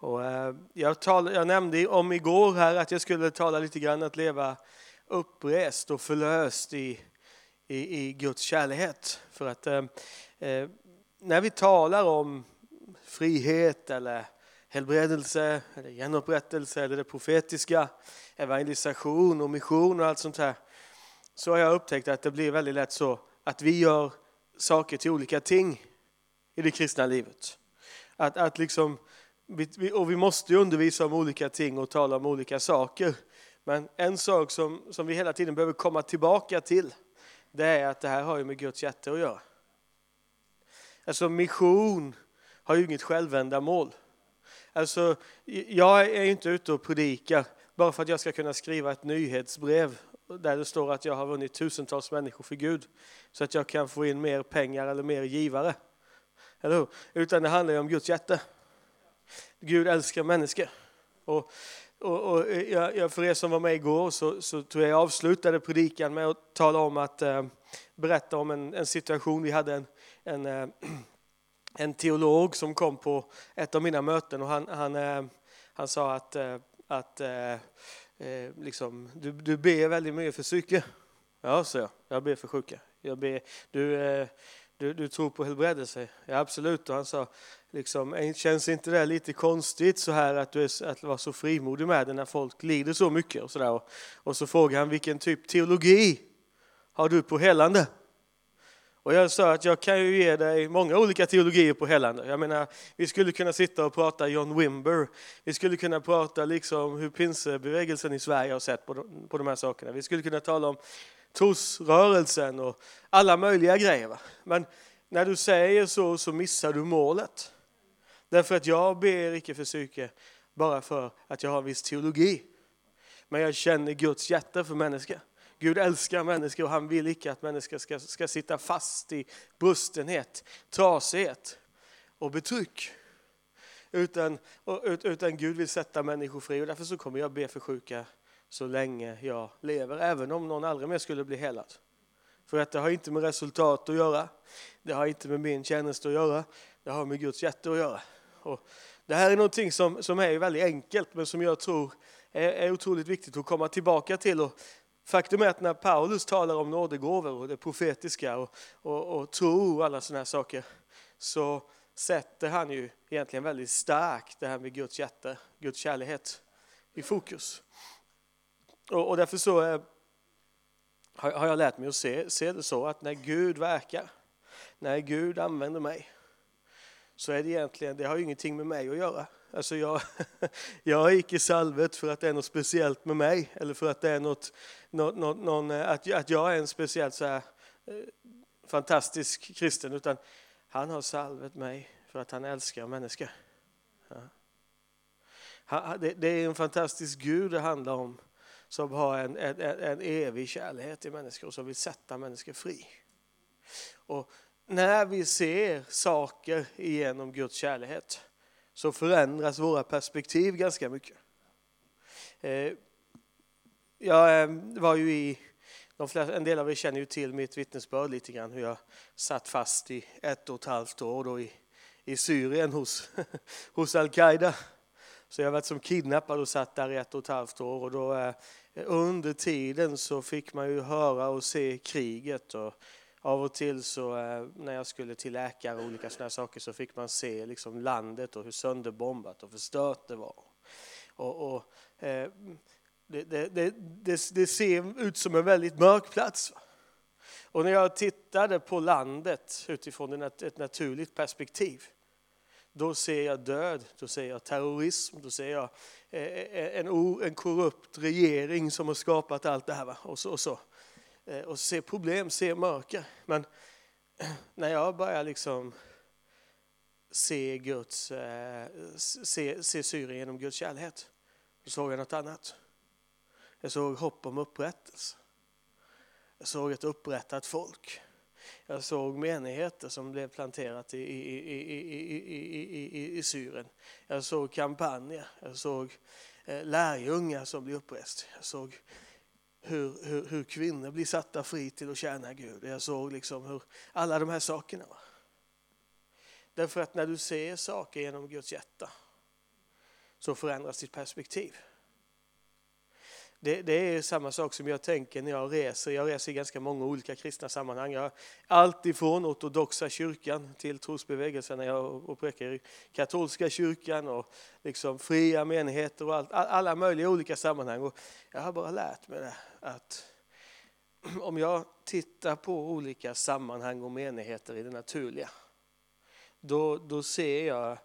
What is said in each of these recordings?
Och, eh, jag, tal, jag nämnde om igår här att jag skulle tala lite grann att leva upprest och förlöst i, i, i Guds kärlighet. För att eh, eh, när vi talar om frihet eller helbredelse, eller genupprättelse eller det profetiska, evangelisation och mission och allt sånt här, så har jag upptäckt att det blir väldigt lätt så att vi gör saker till olika ting i det kristna livet. Att, att liksom, och vi måste ju undervisa om olika ting och tala om olika saker. Men en sak som, som vi hela tiden behöver komma tillbaka till, det är att det här har ju med Guds hjärta att göra. Alltså mission har ju inget självändamål. Alltså, jag är inte ute och predikar bara för att jag ska kunna skriva ett nyhetsbrev där det står att jag har vunnit tusentals människor för Gud så att jag kan få in mer pengar eller mer givare. Eller hur? Utan det handlar ju om Guds hjärta. Gud älskar människor. Och, och, och jag, för er som var med igår så, så tror jag jag avslutade predikan med att tala om att eh, berätta om en, en, situation. Vi hade en, en, eh, en teolog som kom på ett av mina möten och han, han, eh, han sa att, eh, att eh, eh liksom, du, du ber väldigt mycket för psyke. Ja, så jag. Jag ber för sjuka. Jag ber, du, eh, du, du tror på helbredelse? Ja, absolut. Och han sa, liksom, känns inte det lite konstigt så här att du är, att vara så frimodig med det när folk lider så mycket? Och så, där. Och, och så frågade han, vilken typ teologi har du på helande? Och jag sa att jag kan ju ge dig många olika teologier på helande. Jag menar, vi skulle kunna sitta och prata John Wimber. Vi skulle kunna prata liksom hur pinsebevägelsen i Sverige har sett på de, på de här sakerna. Vi skulle kunna tala om trosrörelsen och alla möjliga grejer. Men när du säger så, så missar du målet. Därför att jag ber icke för psyke bara för att jag har en viss teologi. Men jag känner Guds hjärta för människor. Gud älskar människor och han vill icke att människor ska, ska sitta fast i brustenhet, trasighet och betryck. Utan, utan Gud vill sätta människor fri och därför så kommer jag be för sjuka så länge jag lever, även om någon aldrig mer skulle bli helad. För att det har inte med resultat att göra, det har inte med min tjänst att göra, det har med Guds hjärta att göra. Och det här är någonting som, som är väldigt enkelt men som jag tror är, är otroligt viktigt att komma tillbaka till. Och faktum är att när Paulus talar om nådegåvor och det profetiska och, och, och tro och alla sådana här saker så sätter han ju egentligen väldigt starkt det här med Guds hjärta, Guds kärlek i fokus. Och, och därför så är, har, har jag lärt mig att se, se det så att när Gud verkar, när Gud använder mig, så är det egentligen, det har ju ingenting med mig att göra. Alltså jag, jag är icke salvet för att det är något speciellt med mig eller för att det är något, något, något någon, eh, att, att jag är en speciellt så här, eh, fantastisk kristen, utan han har salvet mig för att han älskar människor. Ja. Det är en fantastisk Gud det handlar om som har en, en, en evig kärlek till människor och som vill sätta människor fri. Och när vi ser saker genom Guds kärlek så förändras våra perspektiv ganska mycket. Eh, jag eh, var ju i, de flesta, en del av er känner ju till mitt vittnesbörd lite grann, hur jag satt fast i ett och ett halvt år då i, i Syrien hos, hos Al-Qaida. Så jag var varit som kidnappad och satt där i ett och ett halvt år och då eh, under tiden så fick man ju höra och se kriget och av och till så eh, när jag skulle till läkare och olika sådana saker så fick man se liksom landet och hur sönderbombat och förstört det var. Och, och eh, det, det, det, det, ser ut som en väldigt mörk plats. Och när jag tittade på landet utifrån ett naturligt perspektiv då ser jag död, då ser jag terrorism, då ser jag eh, eh, en, en korrupt regering som har skapat allt det här. Och så, och så. Eh, och ser problem, ser mörker. Men när jag börjar liksom se, Guds, se, se Syrien genom Guds kärlek, då såg jag något annat. Jag såg hopp om upprättelse. Jag såg ett upprättat folk. Jag såg menigheter som blev planterat i, i, i, i, Syrien. Jag såg kampanjer, jag såg lärjungar som blev upprest. Jag såg hur, hur, hur, kvinnor blir satta fri till att tjäna Gud. Jag såg liksom hur alla de här sakerna. Därför att när du ser saker genom Guds hjärta så förändras ditt perspektiv. Det, det, är samma sak som jag tänker när jag reser. Jag reser i ganska många olika kristna sammanhang. Jag, allt ifrån ortodoxa kyrkan till trosbevägelsen när jag och prekar i katolska kyrkan och liksom fria menigheter och allt, alla möjliga olika sammanhang. Och jag har bara lärt mig det, att om jag tittar på olika sammanhang och menigheter i det naturliga, då, då ser jag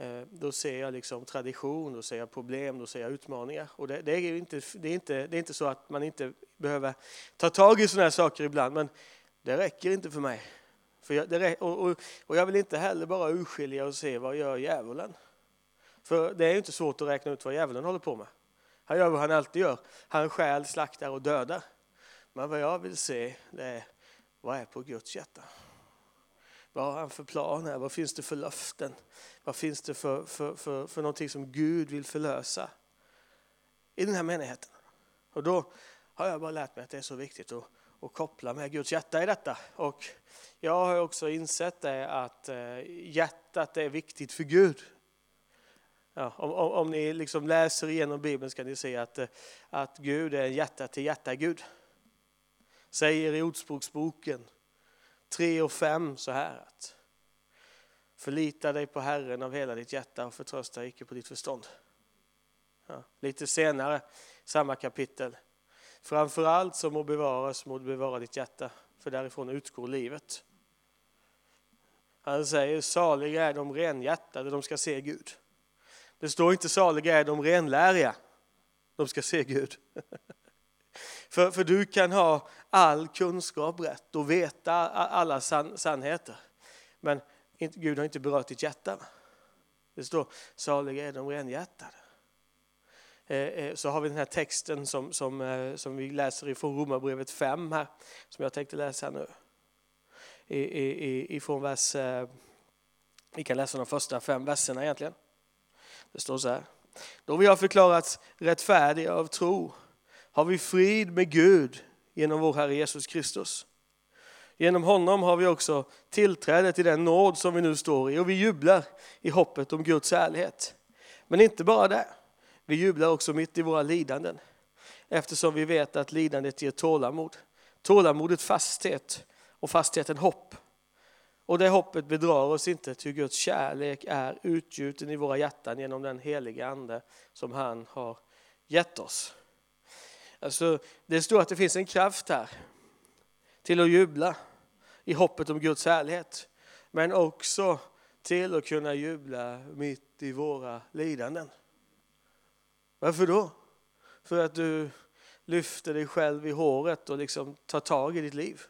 Eh, då ser jag liksom tradition, då ser jag problem, då ser jag utmaningar. Och det, det, är inte, det, är inte, det är inte så att man inte behöver ta tag i sådana här saker ibland, men det räcker inte för mig. För jag, det, och, och, och, jag vill inte heller bara urskilja och se vad gör djävulen. För det är inte svårt att räkna ut vad djävulen håller på med. Han gör vad han alltid gör. Han stjäl, slaktar och dödar. Men vad jag vill se det är vad är på Guds hjärta. Vad har han för planer? Vad finns det för löften? Vad finns det för, för, för, för någonting som Gud vill förlösa i den här menigheten? Och då har jag bara lärt mig att det är så viktigt att, att koppla med Guds hjärta i detta. Och jag har också insett det att eh, hjärtat är viktigt för Gud. Ja, om, om, om, ni liksom läser igenom Bibeln ska ni se att, eh, att Gud är en hjärta till hjärta-Gud. Säger i Ordspråksboken 3 och 5 så här att förlita dig på Herren av hela ditt hjärta och förtrösta icke på ditt förstånd. Ja, lite senare, samma kapitel. Framför allt så må bevaras, må bevara ditt hjärta, för därifrån utgår livet. Han säger saliga är de renhjärtade, de ska se Gud. Det står inte saliga är de renläriga, de ska se Gud. För, för du kan ha all kunskap rätt och veta alla san, sannheter. Men Gud har inte berört ditt hjärta. Det står saliga är de renhjärtade. Eh, eh, så har vi den här texten som, som, eh, som vi läser ifrån Romarbrevet 5 här, som jag tänkte läsa nu. I, i, ifrån vers, vi kan läsa de första fem verserna egentligen. Det står så här. Då vi har förklarats rättfärdiga av tro har vi frid med Gud genom vår Herre Jesus Kristus. Genom honom har vi också tillträde till den nåd som vi nu står i och vi jublar i hoppet om Guds ärlighet. Men inte bara det, vi jublar också mitt i våra lidanden eftersom vi vet att lidandet ger tålamod. Tålamodet fasthet och fastheten hopp. Och det hoppet bedrar oss inte, till Guds kärlek är utgjuten i våra hjärtan genom den heliga Ande som han har gett oss. Alltså, det står att det finns en kraft här till att jubla i hoppet om Guds härlighet. Men också till att kunna jubla mitt i våra lidanden. Varför då? För att du lyfter dig själv i håret och liksom tar tag i ditt liv.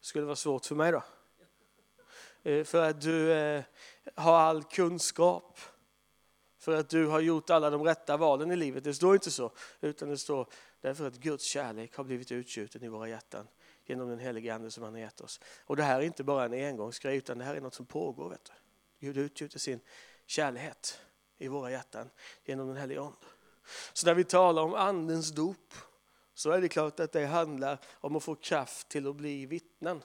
Det skulle vara svårt för mig då. Eh, för att du eh, har all kunskap. För att du har gjort alla de rätta valen i livet. Det står inte så. Utan det står Därför att Guds kärlek har blivit utgjuten i våra hjärtan genom den helige Ande som han har gett oss. Och det här är inte bara en engångsgrej utan det här är något som pågår. Vet du. Gud utgjuter sin kärlek i våra hjärtan genom den helige Ande. Så när vi talar om Andens dop så är det klart att det handlar om att få kraft till att bli vittnen.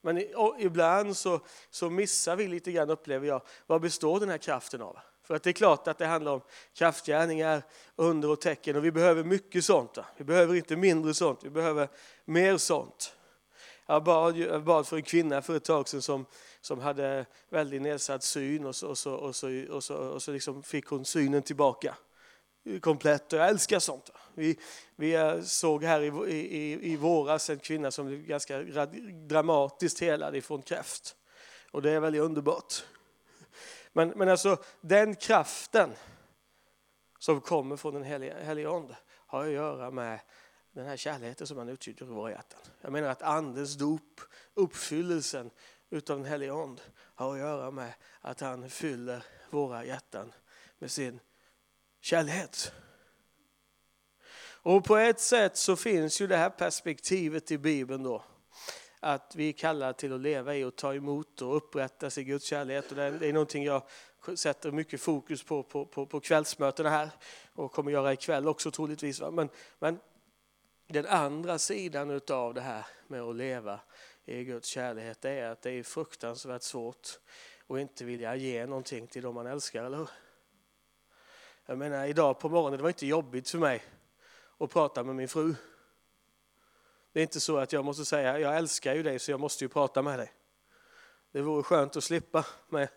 Men ibland så, så missar vi lite grann, upplever jag, vad består den här kraften av? För att det är klart att det handlar om kraftgärningar, under och tecken och vi behöver mycket sånt. Vi behöver inte mindre sånt, vi behöver mer sånt. Jag bad, jag bad för en kvinna för ett tag sedan som, som hade väldigt nedsatt syn och så, och så, och så, och så, och så liksom fick hon synen tillbaka komplett och jag älskar sånt. Vi, vi eh, såg här i, i, i våras en kvinna som blev ganska dramatiskt helad ifrån kräft. Och det är väldigt underbart. Men, men alltså den kraften som kommer från den helige Ande har att göra med den här kärleken som han utgjuter i våra hjärtan. Jag menar att andens dop, uppfyllelsen utav den helige Ande har att göra med att han fyller våra hjärtan med sin kärlek. Och på ett sätt så finns ju det här perspektivet i Bibeln då att vi är kallade till att leva i och ta emot och upprättas i Guds kärlek. Och det är någonting jag sätter mycket fokus på på, på, på kvällsmötena här och kommer göra ikväll också troligtvis. Men, men den andra sidan av det här med att leva i Guds kärlek det är att det är fruktansvärt svårt att inte vilja ge någonting till dem man älskar, eller hur? Jag menar, idag på morgonen, det var inte jobbigt för mig att prata med min fru. Det är inte så att jag måste säga, jag älskar ju dig så jag måste ju prata med dig. Det vore skönt att slippa. Men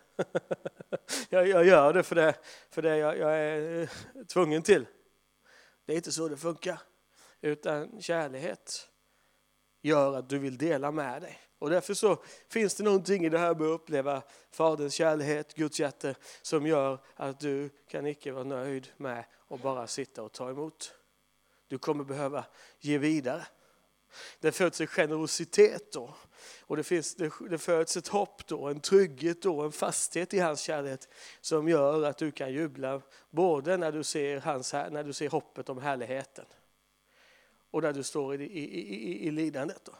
jag, jag gör det för det, för det jag, jag är eh, tvungen till. Det är inte så det funkar. Utan kärlighet gör att du vill dela med dig. Och därför så finns det någonting i det här med att uppleva Faderns kärlek, Guds hjärta, som gör att du kan icke vara nöjd med att bara sitta och ta emot. Du kommer behöva ge vidare. Det föds en generositet då. Och det, finns, det, det föds ett hopp då, en trygghet då, en fasthet i hans kärlek som gör att du kan jubla både när du ser, hans, när du ser hoppet om härligheten och när du står i, i, i, i lidandet. Då.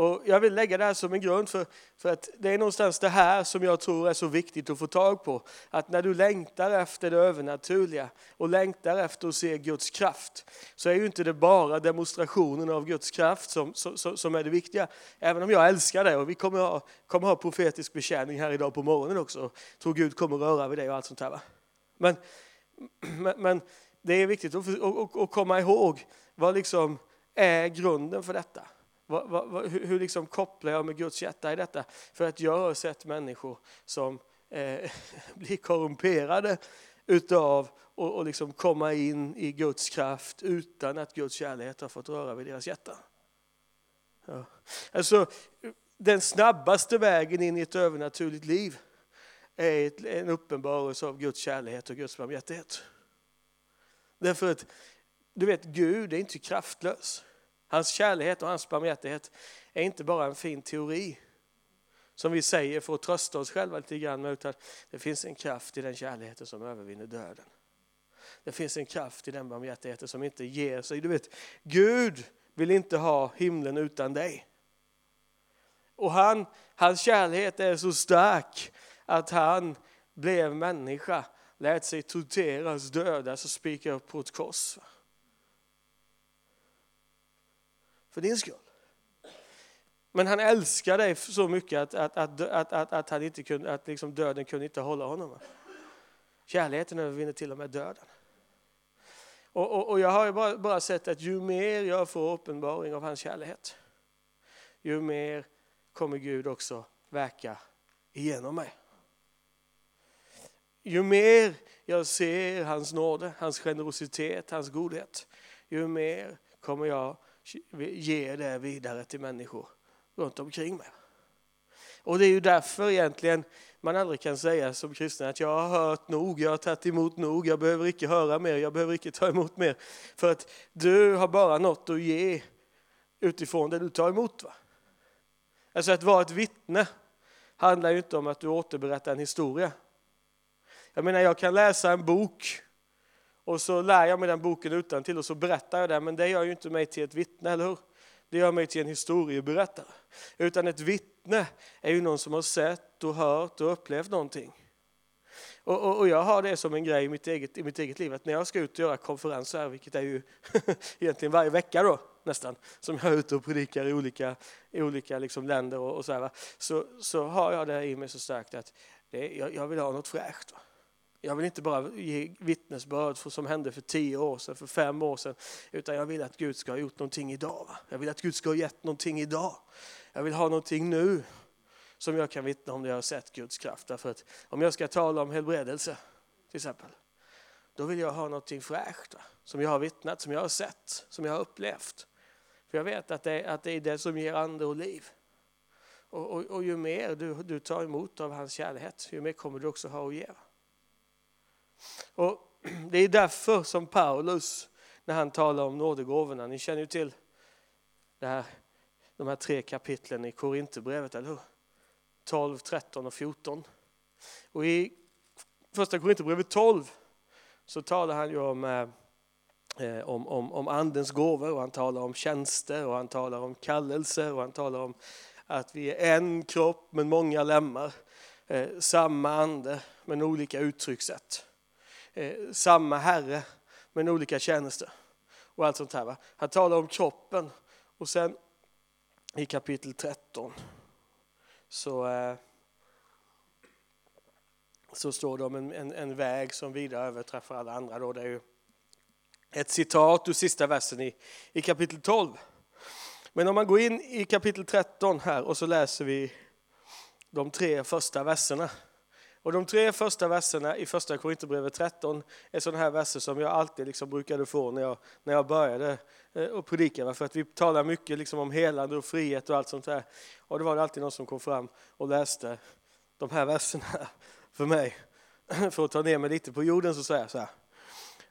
Och jag vill lägga det här som en grund för, för att det är någonstans det här som jag tror är så viktigt att få tag på. Att när du längtar efter det övernaturliga och längtar efter att se Guds kraft så är ju inte det bara demonstrationen av Guds kraft som, som, som är det viktiga. Även om jag älskar det och vi kommer ha, kommer ha profetisk betjäning här idag på morgonen också. Tror Gud kommer röra vid det och allt sånt här. Men, men, men det är viktigt att, att, att komma ihåg vad liksom är grunden för detta. Vad, vad, hur liksom kopplar jag med Guds hjärta i detta? För att jag har sett människor som eh, blir korrumperade utav och, och liksom komma in i Guds kraft utan att Guds kärlek har fått röra vid deras hjärta. Ja. Alltså, den snabbaste vägen in i ett övernaturligt liv är ett, en uppenbarelse av Guds kärlek och Guds barmhärtighet. Därför att du vet, Gud är inte kraftlös. Hans kärlek och hans barmhärtighet är inte bara en fin teori som vi säger för att trösta oss själva lite grann med, utan det finns en kraft i den kärleken som övervinner döden. Det finns en kraft i den barmhärtigheten som inte ger sig. Du vet, Gud vill inte ha himlen utan dig. Och han, hans kärlek är så stark att han blev människa, lät sig torteras, dödas och spika upp på ett kors för din skull. Men han älskar dig så mycket att, att, att, att, att, att, han inte kunde, att liksom döden kunde inte hålla honom. Kärleken övervinner till och med döden. Och, och, och jag har bara, bara, sett att ju mer jag får uppenbaring av hans kärlek, ju mer kommer Gud också verka igenom mig. Ju mer jag ser hans nåde, hans generositet, hans godhet, ju mer kommer jag ge det vidare till människor runt omkring mig. Och det är ju därför egentligen man aldrig kan säga som kristen att jag har hört nog, jag har tagit emot nog, jag behöver inte höra mer, jag behöver inte ta emot mer. För att du har bara något att ge utifrån det du tar emot. Va? Alltså att vara ett vittne handlar ju inte om att du återberättar en historia. Jag menar, jag kan läsa en bok och så lär jag mig den boken utan till och så berättar jag den, men det gör ju inte mig till ett vittne, eller hur? Det gör mig till en historieberättare. Utan ett vittne är ju någon som har sett och hört och upplevt någonting. Och, och, och, jag har det som en grej i mitt, eget, i mitt eget liv, att när jag ska ut och göra konferenser, vilket är ju egentligen varje vecka då, nästan, som jag är ute och predikar i olika, i olika liksom länder och, och så, här, så, så har jag det i mig så starkt att det, jag, jag vill ha något fräscht. Jag vill inte bara ge vittnesbörd för som hände för tio år sedan, för fem år sedan, utan jag vill att Gud ska ha gjort någonting idag. Va? Jag vill att Gud ska ha gett någonting idag. Jag vill ha någonting nu som jag kan vittna om när jag har sett Guds kraft. Därför att om jag ska tala om helbredelse till exempel, då vill jag ha någonting fräscht va? som jag har vittnat, som jag har sett, som jag har upplevt. För jag vet att det, att det är det som ger ande och liv. Och, och, och ju mer du, du tar emot av hans kärlek, ju mer kommer du också ha att ge. Och det är därför som Paulus, när han talar om nådegåvorna, ni känner ju till det här, de här tre kapitlen i Korinthierbrevet, eller hur? 12, 13 och 14. Och i första Korinthierbrevet 12 så talar han ju om, eh, eh, om, om, om andens gåvor och han talar om tjänster och han talar om kallelser och han talar om att vi är en kropp men många lemmar. Eh, samma ande men olika uttryckssätt eh, samma Herre men olika tjänster. Och allt sånt här. Va? Han talar om kroppen och sen i kapitel 13 så, eh, så står det om en, en, en väg som vida överträffar alla andra. Då. Det är ju ett citat ur sista versen i, i kapitel 12. Men om man går in i kapitel 13 här och så läser vi de tre första verserna. Och de tre första verserna i första Korinthierbrevet 13 är sådana här verser som jag alltid liksom brukade få när jag, när jag började eh, och predika. För att vi talar mycket liksom om helande och frihet och allt sånt där. Och det var det alltid någon som kom fram och läste de här verserna för mig. För att ta ner mig lite på jorden så säger jag så här.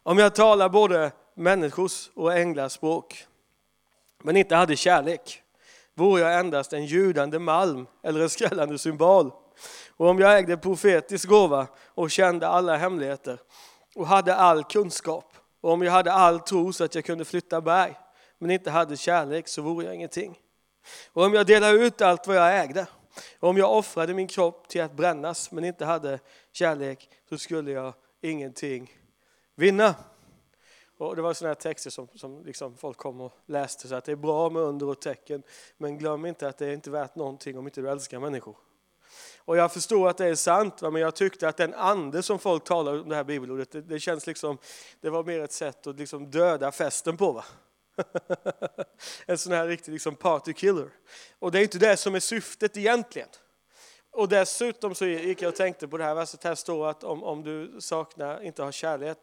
Om jag talar både människors och änglars språk men inte hade kärlek vore jag endast en ljudande malm eller en skrällande symbol. Och om jag ägde profetisk gåva och kände alla hemligheter och hade all kunskap och om jag hade all tro så att jag kunde flytta berg men inte hade kärlek så vore jag ingenting. Och om jag delade ut allt vad jag ägde och om jag offrade min kropp till att brännas men inte hade kärlek så skulle jag ingenting vinna. Och det var sådana här texter som, som liksom folk kom och läste, så att det är bra med under och tecken, men glöm inte att det är inte värt någonting om inte du älskar människor. Och jag förstår att det är sant, men jag tyckte att den ande som folk talar om det här bibelordet, det, det känns liksom, det var mer ett sätt att liksom döda festen på. Va? en sån här riktig liksom party killer. Och det är inte det som är syftet egentligen. Och dessutom så gick jag och tänkte på det här verset, här står att om, om du saknar, inte har kärlek,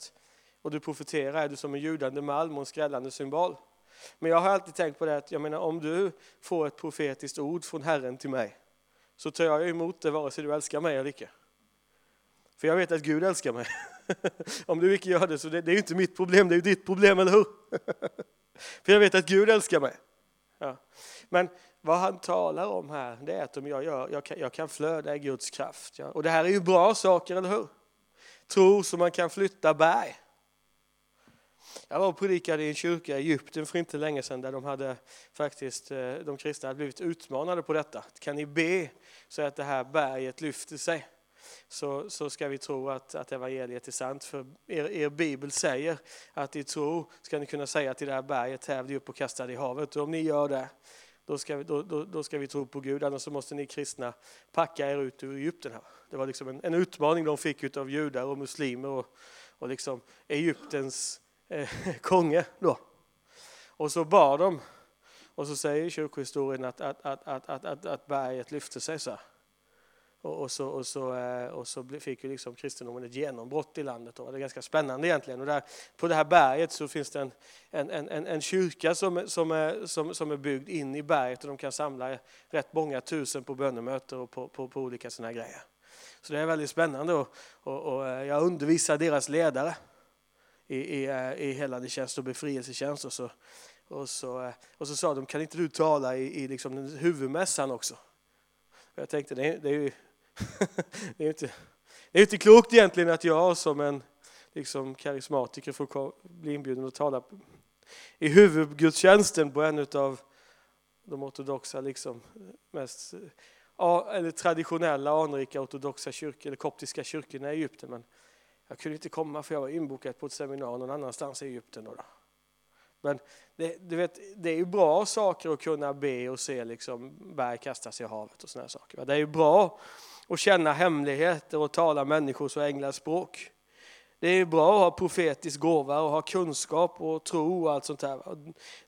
och du profeterar är du som en ljudande malm och en skrällande symbol. Men jag har alltid tänkt på det att jag menar, om du får ett profetiskt ord från Herren till mig så tar jag emot det vare sig du älskar mig eller icke. För jag vet att Gud älskar mig. om du icke gör det så det, det är inte mitt problem, det är ditt problem, eller hur? För jag vet att Gud älskar mig. Ja. Men vad han talar om här, det är att om jag, gör, jag, kan, jag kan flöda i Guds kraft. Ja. Och det här är ju bra saker, eller hur? Tro så man kan flytta berg. Jag var och predikade i en kyrka i Egypten för inte länge sedan där de hade faktiskt, eh, de kristna hade blivit utmanade på detta. Kan ni be så att det här berget lyfter sig? Så, så ska vi tro att, att evangeliet är sant. För er, er bibel säger att i tro ska ni kunna säga till det här berget, häv dig upp och kasta det i havet. Och om ni gör det, då ska, vi, då, då, då ska vi tro på Gud. Annars så måste ni kristna packa er ut ur Egypten. Här. Det var liksom en, en utmaning de fick av judar och muslimer och, och liksom Egyptens eh, konge då. Och så bar de, och så säger kyrkohistorien att, att, att, att, att, att, att berget lyfte sig så och, och, så, och, så, eh, och så fick ju liksom kristendomen ett genombrott i landet. Det är ganska spännande egentligen. Och där, på det här berget så finns det en, en, en, en kyrka som, som, är, som, som är byggd in i berget och de kan samla rätt många tusen på bönemöten och på, på, på olika sådana grejer. Så det är väldigt spännande och, och, och eh, jag undervisar deras ledare i, i, eh, i helande tjänst och befrielsetjänst. Och så, och, så, eh, och så sa de, kan inte du tala i, i liksom huvudmässan också? Och jag tänkte, det är, det är ju det är inte, det är inte klokt egentligen att jag som en liksom, karismatiker får bli inbjuden att tala i huvudgudstjänsten på en av de ortodoxa, liksom, mest eh, eller traditionella, anrika ortodoxa kyrkor, eller koptiska kyrkorna i Egypten. Men jag kunde inte komma för jag var inbokad på ett seminarium någon annanstans i Egypten. Då. Men det, du vet, det är ju bra saker att kunna be och se liksom berg kastas i havet och sådana saker. Det är ju bra att känna hemligheter och tala människors och änglars språk. Det är bra att ha profetisk gåva och ha kunskap och tro och allt sånt där.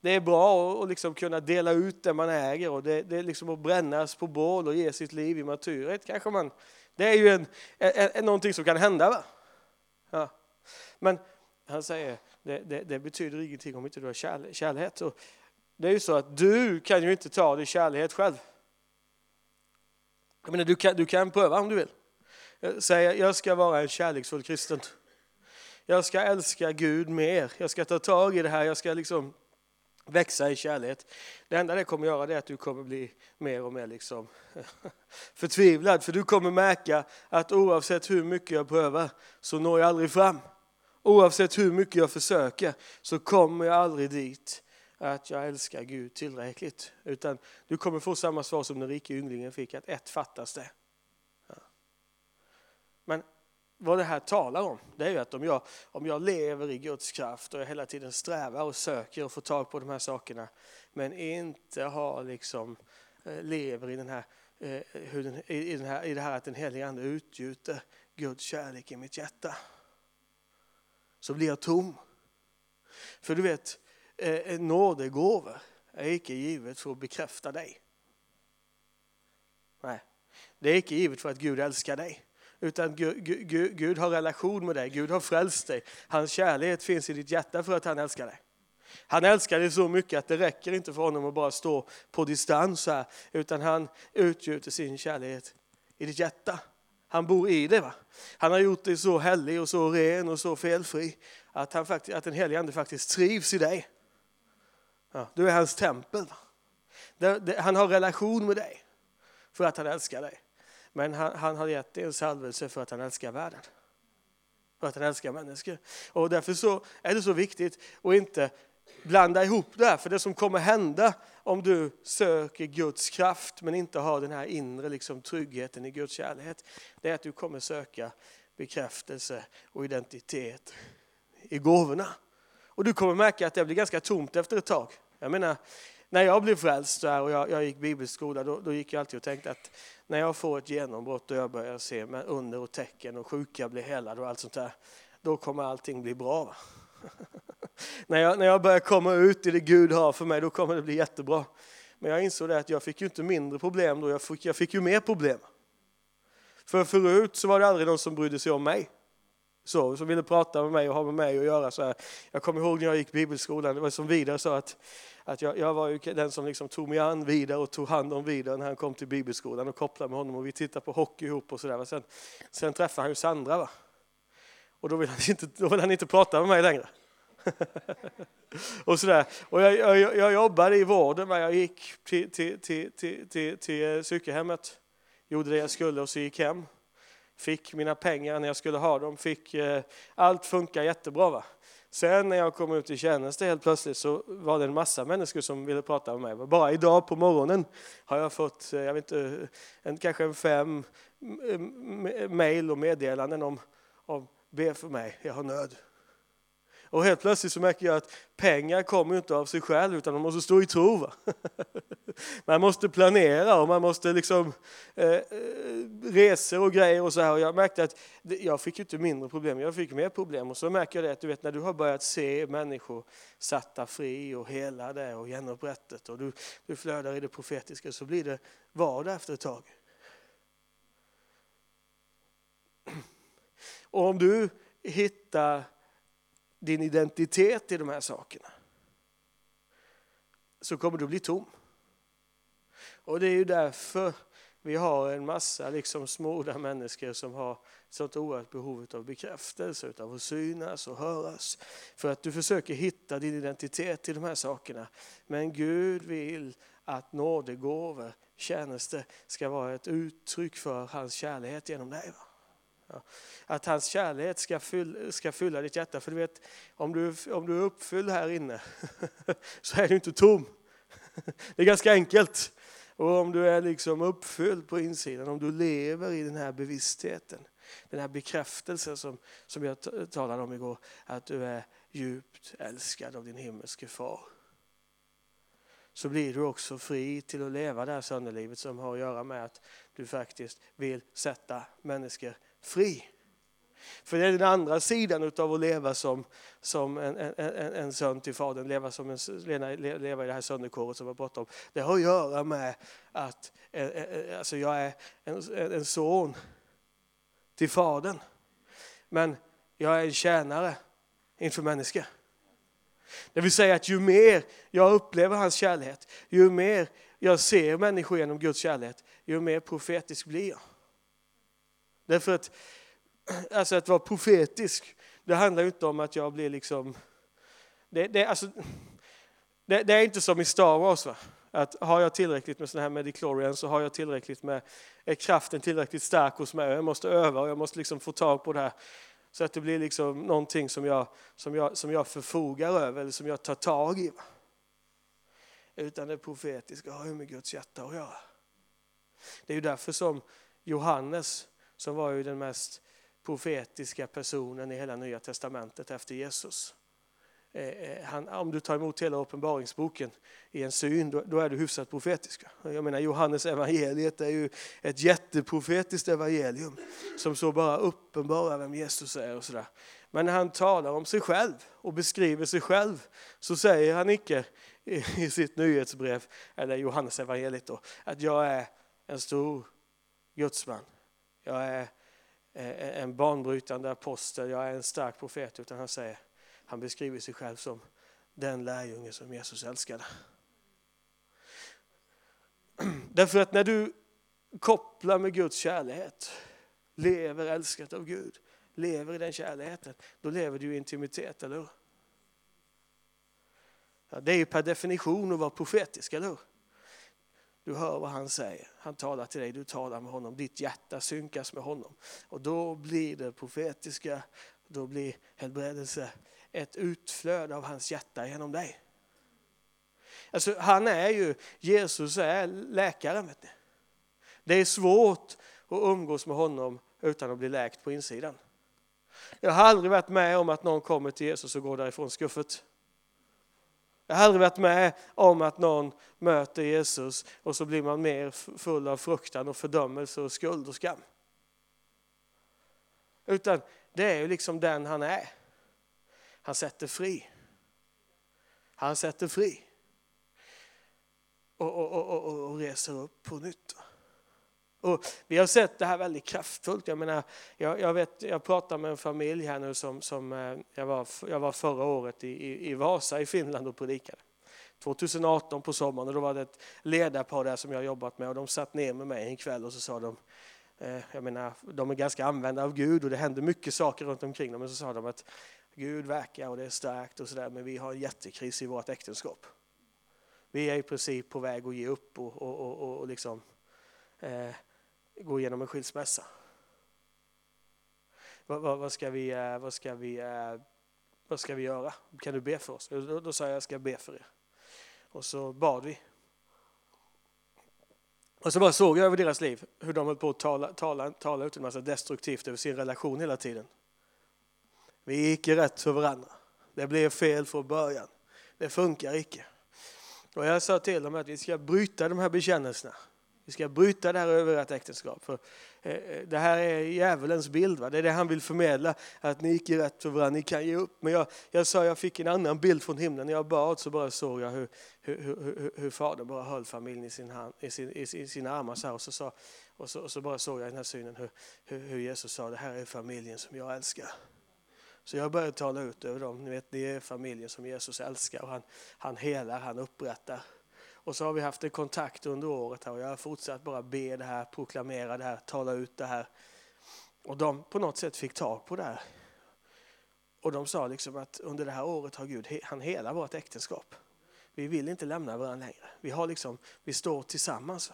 Det är bra att liksom kunna dela ut det man äger och det, det är liksom att brännas på bål och ge sitt liv i martyret kanske man. Det är ju en, en, en, någonting som kan hända. Va? Ja. Men han säger, det, det, det, betyder ingenting om inte du har kärlek. kärlighet. Och det är ju så att du kan ju inte ta dig kärlighet själv. Jag menar, du, kan, du kan pröva om du vill. Säga, jag ska vara en kärleksfull kristen. Jag ska älska Gud mer. Jag ska ta tag i det här. Jag ska liksom växa i kärlek. Det enda det kommer göra är att du kommer bli mer och mer liksom förtvivlad. För du kommer märka att oavsett hur mycket jag prövar så når jag aldrig fram. Oavsett hur mycket jag försöker så kommer jag aldrig dit att jag älskar Gud tillräckligt. Utan du kommer få samma svar som den rike ynglingen fick, att ett fattas det. Men vad det här talar om, det är ju att om jag, om jag lever i Guds kraft och jag hela tiden strävar och söker och får tag på de här sakerna, men inte har liksom, eh, lever i, den här, eh, i, den här, i det här att den helige Ande utgjuter Guds kärlek i mitt hjärta så blir jag tom. För du vet, eh, nådegåvor är icke givet för att bekräfta dig. Nej, det är icke givet för att Gud älskar dig. Utan Gud, Gud, Gud har relation med dig, Gud har frälst dig. Hans kärlek finns i ditt hjärta för att han älskar dig. Han älskar dig så mycket att det räcker inte för honom att bara stå på distans här, utan han utgjuter sin kärlek i ditt hjärta. Han bor i dig. Va? Han har gjort dig så helig och så ren och så felfri att, han faktiskt, att den helige Ande faktiskt trivs i dig. Ja, du är hans tempel. Va? han har relation med dig för att han älskar dig. Men han, han har gett dig en salvelse för att han älskar världen. För att han älskar människor. Och därför så är det så viktigt att inte blanda ihop det här. För det som kommer hända om du söker Guds kraft men inte har den här inre liksom, tryggheten i Guds kärlek. Det är att du kommer söka bekräftelse och identitet i gåvorna. Och du kommer märka att det blir ganska tomt efter ett tag. Jag menar, när jag blev frälst och jag, jag gick bibelskola, då, då, gick jag alltid och tänkte att när jag får ett genombrott och jag börjar se under och tecken och sjuka blir helade och allt sånt där, då kommer allting bli bra. när, jag, när jag börjar komma ut i det Gud har för mig, då kommer det bli jättebra. Men jag insåg det att jag fick ju inte mindre problem då, jag fick, jag fick ju mer problem. För förut så var det aldrig någon som brydde sig om mig. Så, som ville prata med mig och ha med mig att göra. Så här. Jag kommer ihåg när jag gick bibelskolan, det var som Vidar sa att, att jag, jag var ju den som liksom tog mig an Vidar och tog hand om Vidar när han kom till bibelskolan och kopplade med honom och vi tittade på hockey ihop och sådär. Sen, sen träffade han ju Sandra va? och då ville han inte, då vill han inte prata med mig längre. och sådär. Och jag, jag, jag jobbade i vården, jag gick till, till, till, till, till, till psykehemmet, gjorde det jag skulle och så gick hem. Fick mina pengar när jag skulle ha dem, fick, eh, allt funkar jättebra. Va? Sen när jag kom ut i tjänst helt plötsligt så var det en massa människor som ville prata med mig. Bara idag på morgonen har jag fått, eh, jag vet inte, en, kanske en fem mejl och meddelanden om, om be för mig, jag har nöd. Och helt plötsligt så märker jag att pengar kommer inte av sig själv utan man måste stå i tro. Va? Man måste planera och man måste liksom eh, eh, resor och grejer och så här. Och jag märkte att jag fick inte mindre problem, jag fick mer problem. Och så märker jag det att du vet när du har börjat se människor satta fri och helade och genupprättet och du, du flödar i det profetiska så blir det vardag efter ett tag. Och om du hittar din identitet i de här sakerna så kommer du bli tom. Och det är ju därför vi har en massa liksom smorda människor som har sånt oerhört behov av bekräftelse, av att synas och höras. För att du försöker hitta din identitet i de här sakerna. Men Gud vill att nådegåvor, tjänster, ska vara ett uttryck för hans kärlek genom dig. Ja. Att hans kärlek ska, fylla, ska fylla ditt hjärta. För du vet, om du, om du är uppfylld här inne så är du inte tom. Det är ganska enkelt. Och om du är liksom uppfylld på insidan, om du lever i den här bevisstheten, den här bekräftelsen som, som jag talade om igår, att du är djupt älskad av din himmelske far. Så blir du också fri till att leva det här sönderlivet som har att göra med att du faktiskt vill sätta människor fri. För det är den andra sidan av att leva som, som en, en, en, en son till Fadern, leva, som en, leva i det här sönderkåret som jag pratade om. Det har att göra med att eh, eh, eh, alltså jag är en, en son till Fadern. Men jag är en tjänare inför människor. Det vill säga att ju mer jag upplever hans kärlek, ju mer jag ser människor genom Guds kärlek, ju mer profetisk blir jag. Därför att, alltså att vara profetisk, det handlar ju inte om att jag blir liksom... Det, det, alltså, det, det är inte som i Star Wars. Va? Att har jag tillräckligt med sådana här mediclorian så har jag tillräckligt med, är kraften tillräckligt stark hos mig. Jag måste öva och jag måste liksom få tag på det här. Så att det blir liksom någonting som jag, som, jag, som jag förfogar över eller som jag tar tag i. Va? Utan det profetiska har ju med Guds hjärta att göra. Det är ju därför som Johannes som var ju den mest profetiska personen i hela Nya Testamentet efter Jesus. Eh, eh, han, om du tar emot hela uppenbaringsboken i en syn, då, då, är du hyfsat profetisk. Jag menar Johannes evangeliet är ju ett jätteprofetiskt evangelium som så bara uppenbarar vem Jesus är och sådär. Men när han talar om sig själv och beskriver sig själv så säger han icke i sitt nyhetsbrev, eller Johannes evangeliet då, att jag är en stor gudsman. Jag är en banbrytande apostel, jag är en stark profet, utan han säger, han beskriver sig själv som den lärjunge som Jesus älskade. Därför att när du kopplar med Guds kärlek, lever älskat av Gud, lever i den kärleken, då lever du i intimitet, eller hur? Ja, det är ju per definition att vara profetisk, eller hur? Du hör vad han säger. Han talar till dig, du talar med honom. Ditt hjärta synkas med honom. Och då blir det profetiska, då blir helbredelse ett utflöde av hans hjärta genom dig. Alltså, han är ju, Jesus är läkaren. Vet ni. Det är svårt att umgås med honom utan att bli läkt på insidan. Jag har aldrig varit med om att någon kommer till Jesus och går därifrån skuffet. Jag har aldrig varit med om att någon möter Jesus och så blir man mer full av fruktan och fördömelse och skuld och skam. Utan det är ju liksom den han är. Han sätter fri. Han sätter fri. Och, och, och, och, reser upp på nytt. Och vi har sett det här väldigt kraftfullt. Jag, menar, jag, jag, vet, jag pratar med en familj här nu som, som eh, jag, var, jag var förra året i, i, i Vasa i Finland och predikade. 2018 på sommaren och då var det ett ledarpar där som jag jobbat med och de satt ner med mig en kväll och så sa de eh, jag menar, de är ganska använda av Gud och det händer mycket saker runt omkring dem. Men så sa de att Gud verkar och det är starkt och sådär men vi har en jättekris i vårt äktenskap. Vi är i princip på väg att ge upp och, och, och, och liksom, eh, gå igenom en skilsmässa. Vad, vad, vad, ska vi, eh, vad, ska vi, eh, vad ska vi göra? Kan du be för oss? Då, då sa jag, jag ska be för er. Och så bad vi. Och så bara såg jag över deras liv hur de höll på att tala, tala, tala ut en massa destruktivt över sin relation hela tiden. Vi gick rätt för varandra. Det blev fel från början. Det funkar icke. Och jag sa till dem att vi ska bryta de här bekännelserna. Vi ska bryta det här över ert äktenskap. För eh, eh, det här är djävulens bild. Va? Det är det han vill förmedla. Att ni gick rätt för varandra, ni kan ge upp. Men jag, jag sa, jag fick en annan bild från himlen. När jag bad så bara såg jag hur, hur, hur, hur fadern bara höll familjen i, sin hand, i, sin, i, sina armar. Så här, och, så sa, och, så, och så bara såg jag i den här synen hur, hur, hur Jesus sa, det här är familjen som jag älskar. Så jag började tala ut över dem. Ni vet, det är familjen som Jesus älskar och han, han helar, han upprättar. Och så har vi haft en kontakt under året här och jag har fortsatt bara be det här, proklamera det här, tala ut det här. Och de på något sätt fick tag på det här. Och de sa liksom att under det här året har Gud, han hela vårt äktenskap. Vi vill inte lämna varandra längre. Vi, har liksom, vi står tillsammans.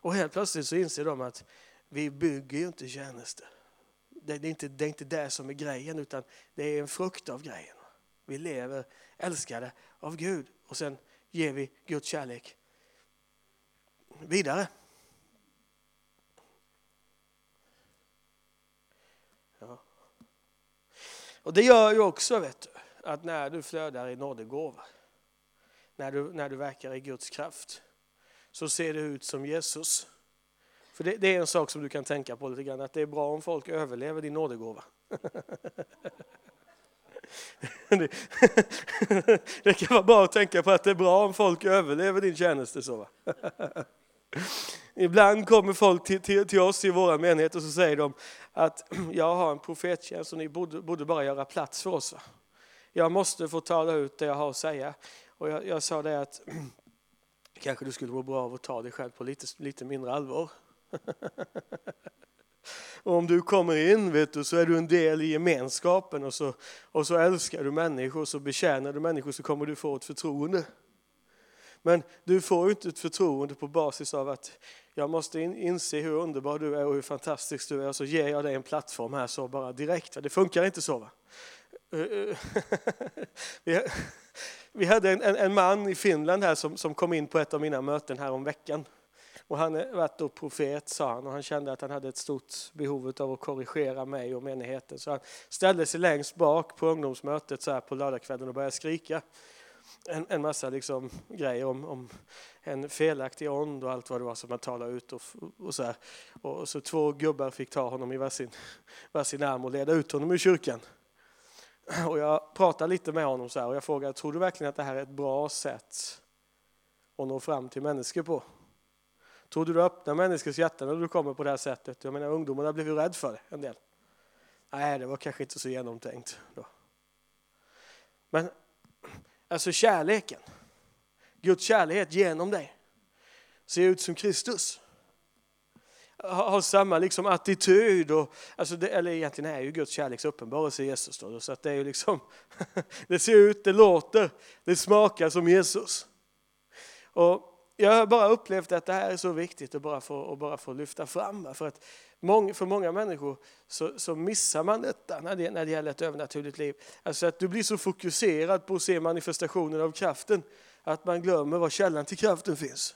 Och helt plötsligt så inser de att vi bygger ju inte tjänster det, är inte, det är inte det som är grejen utan det är en frukt av grejen. Vi lever älskade av Gud och sen ger vi Guds kärlek vidare. Ja. Och Det gör ju också vet du, att när du flödar i nådegåva, när du, när du verkar i Guds kraft, så ser det ut som Jesus. För det, det, är en sak som du kan tänka på lite grann, att det är bra om folk överlever din nådegåva. det, kan vara bra att tänka på att det är bra om folk överlever din tjänste. Så, Ibland kommer folk till, till, till, oss i våra menighet och så säger de att jag har en profettjänst och ni borde, borde bara göra plats för oss. Va? Jag måste få tala ut det jag har att säga. Och jag, jag sa det att kanske du skulle må bra av att ta dig själv på lite, lite mindre allvar. och om du kommer in vet du, så är du en del i gemenskapen och så, och så älskar du människor och så betjänar du människor så kommer du få ett förtroende. Men du får inte ett förtroende på basis av att jag måste inse hur underbar du är och hur fantastisk du är och så ger jag dig en plattform här så bara direkt. Det funkar inte så. Va? Eh, eh, vi hade en, en, en, man i Finland här som, som kom in på ett av mina möten här om veckan. Och han varit då profet, sa han, och han kände att han hade ett stort behov av att korrigera mig och menigheten. Så han ställde sig längst bak på ungdomsmötet så här på lördagskvällen och började skrika en, en massa liksom grejer om, om en felaktig ond och allt vad det var som man talade ut. Och, och, så här. och så två gubbar fick ta honom i varsin, varsin arm och leda ut honom ur kyrkan. Och jag pratade lite med honom så här, och jag frågade, tror du verkligen att det här är ett bra sätt att nå fram till människor på? Tror du du öppnar människors hjärtan när du kommer på det här sättet? Jag menar ungdomarna blev ju rädda för det, en del. Nej, det var kanske inte så genomtänkt då. Men alltså kärleken, Guds kärlek genom dig, ser ut som Kristus. Har samma liksom attityd, och, alltså det, eller egentligen är ju Guds kärleks uppenbarelse Jesus. Då, så att det, är ju liksom, det ser ut, det låter, det smakar som Jesus. Och jag har bara upplevt att det här är så viktigt att bara få, att bara få lyfta fram. För att många, för många människor så, så missar man detta när det, när det gäller ett övernaturligt liv. Alltså att du blir så fokuserad på att se manifestationen av kraften att man glömmer var källan till kraften finns.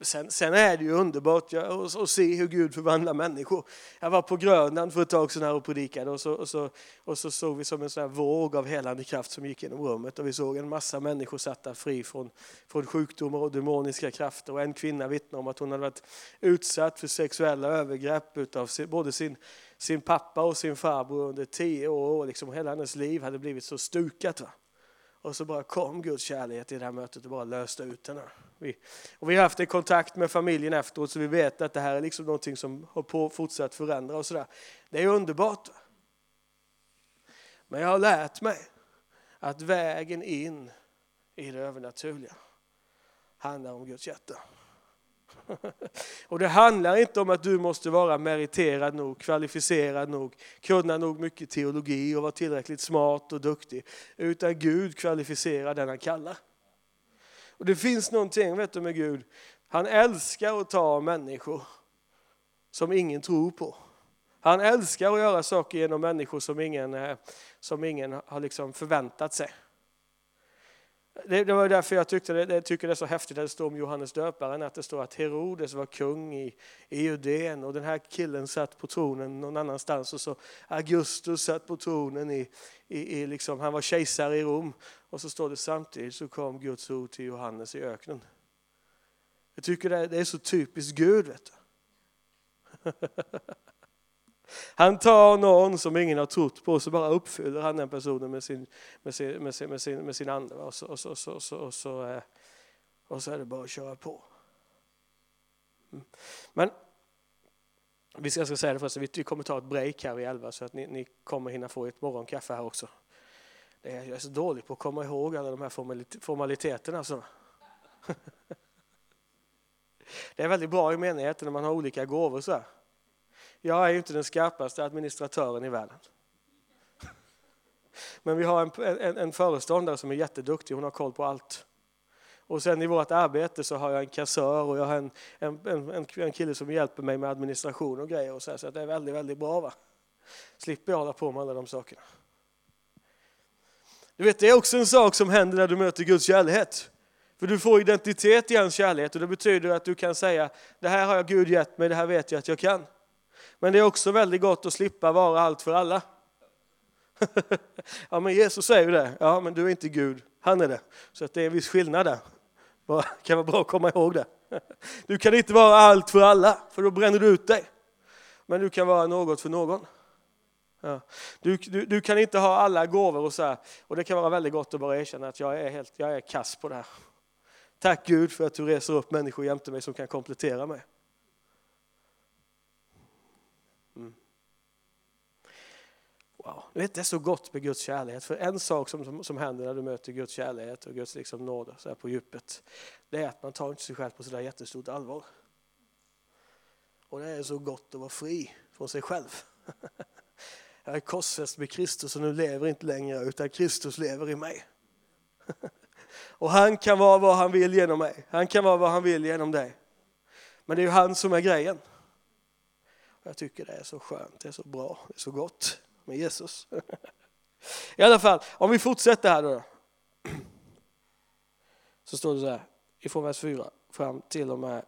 Sen, sen, är det ju underbart ja, att se hur Gud förvandlar människor. Jag var på Grönland för ett tag sedan och predikade och så, och, så, och så såg vi som en sån våg av helande kraft som gick genom rummet och vi såg en massa människor satta fri från, från sjukdomar och demoniska krafter. Och en kvinna vittnade om att hon hade varit utsatt för sexuella övergrepp av både sin, sin pappa och sin farbror under tio år. och Liksom hela hennes liv hade blivit så stukat. Va? Och så bara kom Guds kärlek i det här mötet och bara löste ut den Vi, och vi har haft en kontakt med familjen efteråt så vi vet att det här är liksom någonting som har på fortsatt förändra och sådär. Det är underbart. Men jag har lärt mig att vägen in i det övernaturliga handlar om Guds hjärta. Och det handlar inte om att du måste vara meriterad nog, kvalificerad nog, kunna nog mycket teologi och vara tillräckligt smart och duktig. Utan Gud kvalificerar den han kallar. Och det finns någonting vet du, med Gud, han älskar att ta människor som ingen tror på. Han älskar att göra saker genom människor som ingen, eh, som ingen har liksom förväntat sig. Det, det, var därför jag tyckte det, det, tycker det är så häftigt att det står om Johannes döparen, att det står att Herodes var kung i, i Judeen och den här killen satt på tronen någon annanstans och så Augustus satt på tronen i, i, i liksom, han var kejsare i Rom och så står det samtidigt så kom Guds ord till Johannes i öknen. Jag tycker det, det är så typiskt Gud. Vet du. Han tar någon som ingen har trott på och så bara uppfyller han den personen med sin, med sin, med sin, med sin, med sin ande. Och så, och, så, och, så, och, så, och, så, eh, och så är det bara att köra på. Mm. Men vi ska, ska säga det först, vi kommer ta ett break här vid elva så att ni, ni kommer hinna få ett morgonkaffe här också. Det är, jag är så dålig på att komma ihåg alla de här formaliteterna. Så. Alltså. Det är väldigt bra i menigheten när man har olika gåvor. Så här. Jag är ju inte den skarpaste administratören i världen. Men vi har en, en, en föreståndare som är jätteduktig, hon har koll på allt. Och sen i vårt arbete så har jag en kassör och jag har en, en, en, en kille som hjälper mig med administration och grejer. Och så, här, så det är väldigt, väldigt bra. Va? Slipper jag hålla på med alla de sakerna. Du vet, det är också en sak som händer när du möter Guds kärlek. För du får identitet i hans kärlek och det betyder att du kan säga det här har jag Gud gett mig, det här vet jag att jag kan. Men det är också väldigt gott att slippa vara allt för alla. ja, men Jesus säger ju det. Ja, men du är inte Gud, han är det. Så att det är en viss skillnad där. Det kan vara bra att komma ihåg det. Du kan inte vara allt för alla, för då bränner du ut dig. Men du kan vara något för någon. Ja. Du, du, du, kan inte ha alla gåvor och så här. Och det kan vara väldigt gott att bara erkänna att jag är, helt, jag är kass på det här. Tack Gud för att du reser upp människor jämte mig som kan komplettera mig. Wow. Du vet, det är så gott med Guds kärlek. För en sak som, som, som händer när du möter Guds kärlek och Guds liksom nåd så här på djupet, det är att man tar inte sig själv på sådär jättestort allvar. Och det är så gott att vara fri från sig själv. Jag är korsfäst med Kristus och nu lever inte längre utan Kristus lever i mig. Och han kan vara vad han vill genom mig. Han kan vara vad han vill genom dig. Men det är ju han som är grejen. Jag tycker det är så skönt, det är så bra, det är så gott med Jesus. I alla fall, om vi fortsätter här då. Så står det så här, ifrån vers 4. fram till och med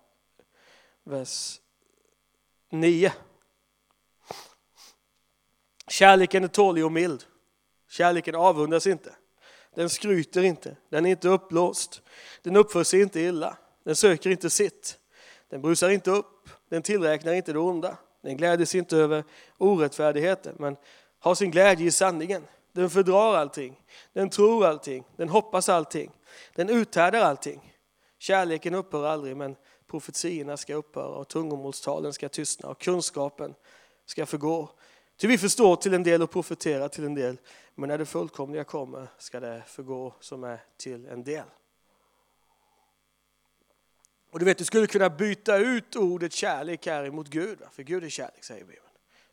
vers 9. Kärleken är tålig och mild. Kärleken avundas inte. Den skryter inte. Den är inte uppblåst. Den uppför sig inte illa. Den söker inte sitt. Den brusar inte upp. Den tillräknar inte det onda. Den gläder sig inte över orättfärdigheten, men har sin glädje i sanningen. Den fördrar allting. Den tror allting. Den hoppas allting. Den uthärdar allting. Kärleken upphör aldrig, men profetiorna ska upphöra och tungomålstalen ska tystna och kunskapen ska förgå. Ty vi förstår till en del och profeterar till en del, men när det fullkomliga kommer ska det förgå som är till en del. Och du vet, du skulle kunna byta ut ordet kärlek här emot Gud, för Gud är kärlek säger Bibeln.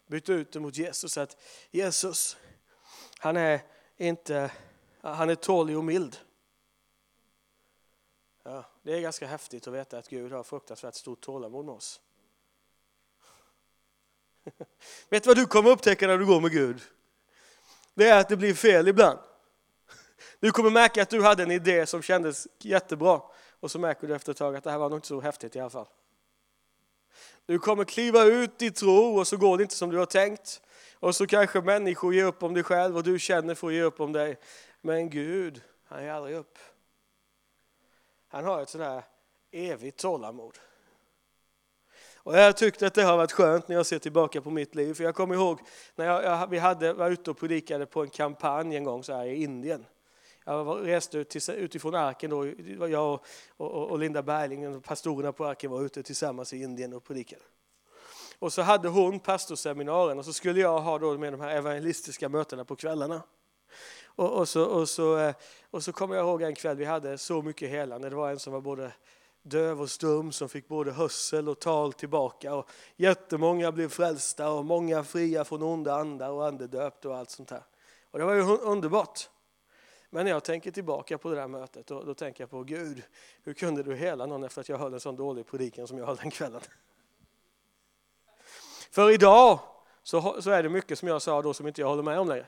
Byta ut det mot Jesus, att Jesus, han är inte, han är tålig och mild. Ja, det är ganska häftigt att veta att Gud har fruktansvärt stort tålamod med oss. Vet du vad du kommer upptäcka när du går med Gud? Det är att det blir fel ibland. Du kommer märka att du hade en idé som kändes jättebra och så märker du efter ett tag att det här var nog inte så häftigt i alla fall. Du kommer kliva ut i tro och så går det inte som du har tänkt. Och så kanske människor ger upp om dig själv och du känner för att ge upp om dig. Men Gud, han ger aldrig upp. Han har ett sådär evigt tålamod. Och jag tyckte att det har varit skönt när jag ser tillbaka på mitt liv. För jag kommer ihåg när jag, jag, vi hade, var ute och predikade på en kampanj en gång så här i Indien. Jag reste ut till, utifrån arken då, jag och, och, och Linda Berling, pastorerna på arken var ute tillsammans i Indien och predikade. Och så hade hon pastorseminarien och så skulle jag ha då med de här evangelistiska mötena på kvällarna. Och, och, så, och, så, eh, och så kommer jag ihåg en kväll vi hade så mycket helande. Det var en som var både döv och stum som fick både hörsel och tal tillbaka. Och jättemånga blev frälsta och många fria från onda andar och andedöpt och allt sånt där. Och det var ju underbart. Men när jag tänker tillbaka på det där mötet, då, då, tänker jag på Gud, hur kunde du hela någon efter att jag höll en sån dålig predikan som jag höll den kvällen? För idag så, så är det mycket som jag sa då som inte jag håller med om längre.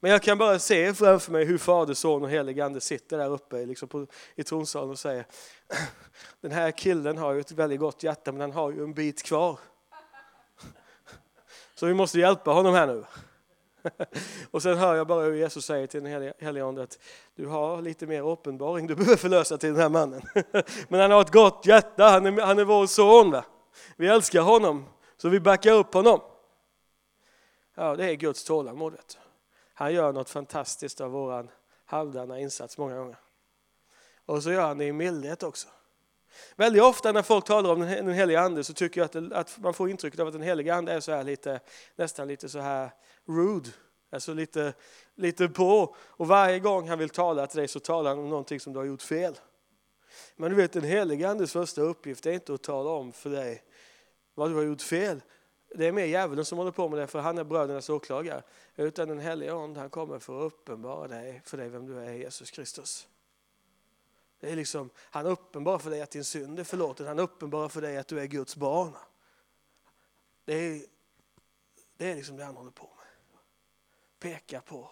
Men jag kan bara se framför mig hur Fader, Son och Helig Ande sitter där uppe liksom på, i tronsalen och säger Den här killen har ju ett väldigt gott hjärta men han har ju en bit kvar. Så vi måste hjälpa honom här nu. Och sen hör jag bara hur Jesus säger till den helige Ande att du har lite mer uppenbaring du behöver förlösa till den här mannen. Men han har ett gott hjärta, han är, han är vår son. Va? Vi älskar honom, så vi backar upp honom. Ja, det är Guds tålamod. Han gör något fantastiskt av våran halvdana insats många gånger. Och så gör han det i mildhet också. Väldigt ofta när folk talar om den helige ande så tycker jag att, det, att man får intrycket av att den helige ande är så här lite, nästan lite så här rude, alltså lite, lite på. Och varje gång han vill tala till dig så talar han om någonting som du har gjort fel. Men du vet den helige andes första uppgift är inte att tala om för dig vad du har gjort fel. Det är mer djävulen som håller på med det för han är brödernas åklagare. Utan den helige ande han kommer för att uppenbara dig, för dig vem du är, Jesus Kristus. Det är liksom, han uppenbarar för dig att din synd är förlåten. Han uppenbarar för dig att du är Guds barn. Det är, det är liksom det han håller på med. Peka på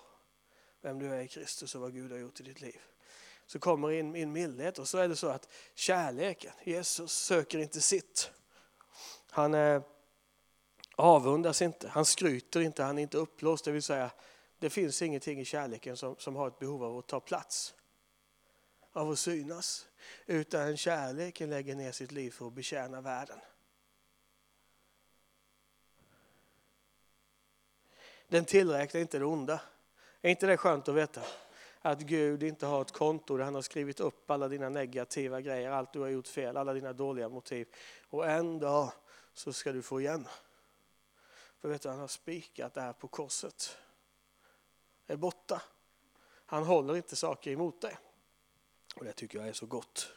vem du är i Kristus och vad Gud har gjort i ditt liv. Så kommer in, in mildhet och så är det så att kärleken, Jesus söker inte sitt. Han eh, avundas inte, han skryter inte, han är inte uppblåst. Det vill säga, det finns ingenting i kärleken som, som har ett behov av att ta plats av att synas. Utan kärleken lägger ner sitt liv för att betjäna världen. Den tillräknar inte det onda. Är inte det skönt att veta? Att Gud inte har ett konto där han har skrivit upp alla dina negativa grejer, allt du har gjort fel, alla dina dåliga motiv. Och en dag så ska du få igen. För vet du, han har spikat det här på korset. Det är borta. Han håller inte saker emot dig. Och det tycker jag är så gott.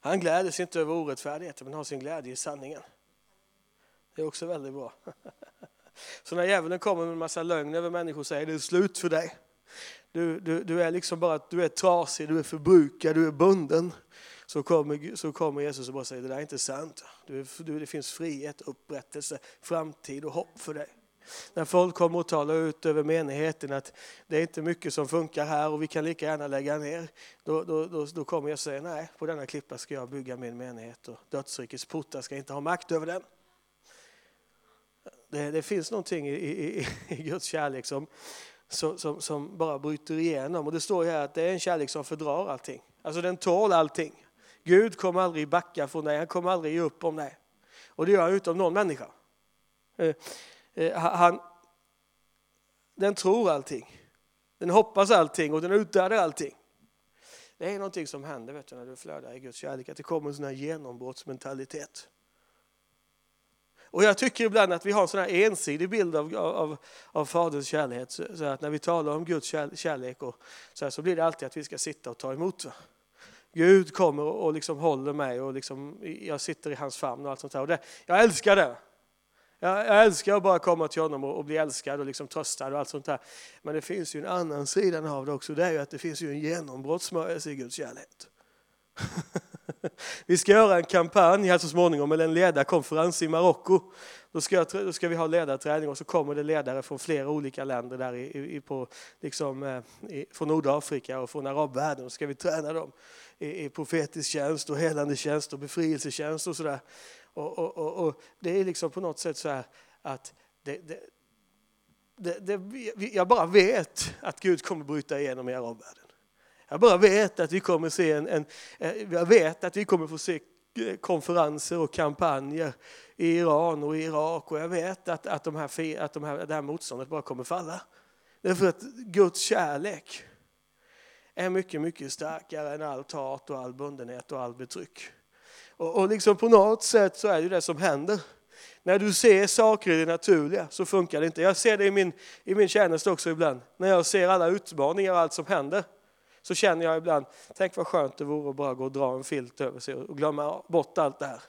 Han gläder sig inte över orättfärdigheten men har sin glädje i sanningen. Det är också väldigt bra. Så när djävulen kommer med en massa lögn över människor och säger det är slut för dig. Du, du, du är liksom bara du är trasig, du är förbrukad, du är bunden. Så kommer, så kommer Jesus och bara säger det där är inte sant. Du, du, det finns frihet, upprättelse, framtid och hopp för dig. När folk kommer och talar ut över menigheten att det är inte mycket som funkar här och vi kan lika gärna lägga ner. Då, då, då, då kommer jag säga nej, på denna klippa ska jag bygga min menighet och dödsrikets portar ska inte ha makt över den. Det, det finns någonting i, i, i Guds kärlek som, som, som, bara bryter igenom. Och det står här att det är en kärlek som fördrar allting. Alltså den tål allting. Gud kommer aldrig backa från dig, han kommer aldrig ge upp om dig. Och det gör han utom någon människa. Eh, eh, han, den tror allting. Den hoppas allting och den utdödar allting. Det är någonting som händer vet du, när du flödar i Guds kärlek, att det kommer en sån här genombrottsmentalitet. Och jag tycker ibland att vi har en sån här ensidig bild av, av, av Faderns kärlek. Så, så att när vi talar om Guds kärlek och så, här, så blir det alltid att vi ska sitta och ta emot. Va? Gud kommer och liksom håller mig och liksom, jag sitter i hans famn och allt sånt där. Och det, jag älskar det. Jag, jag älskar att bara komma till honom och, och bli älskad och liksom tröstad och allt sånt där. Men det finns ju en annan sida av det också. Det är ju att det finns ju en genombrottsmörelse i Guds kärlek. Vi ska göra en kampanj här så småningom, eller en ledarkonferens i Marocko. Då ska, då ska vi ha ledarträning och så kommer det ledare från flera olika länder där i, i på, liksom, eh, i, från Nordafrika och från arabvärlden. Då ska vi träna dem i, i profetisk tjänst och helande tjänst och befrielsetjänst och sådär. Och, och, och, och, det är liksom på något sätt så här att det, det, det, det, jag bara vet att Gud kommer bryta igenom i arabvärlden. Jag bara vet att vi kommer se en, en, eh, jag vet att vi kommer få se eh, konferenser och kampanjer i Iran och Irak och jag vet att, att, de här, att de här, det här motståndet bara kommer falla. Därför att Guds kärlek är mycket, mycket starkare än allt hat och all bundenhet och all betryck. Och, och liksom på något sätt så är det det som händer. När du ser saker i det naturliga så funkar det inte. Jag ser det i min, i min tjänst också ibland. När jag ser alla utmaningar och allt som händer så känner jag ibland, tänk vad skönt det vore att bara gå och dra en filt över sig och glömma bort allt det här.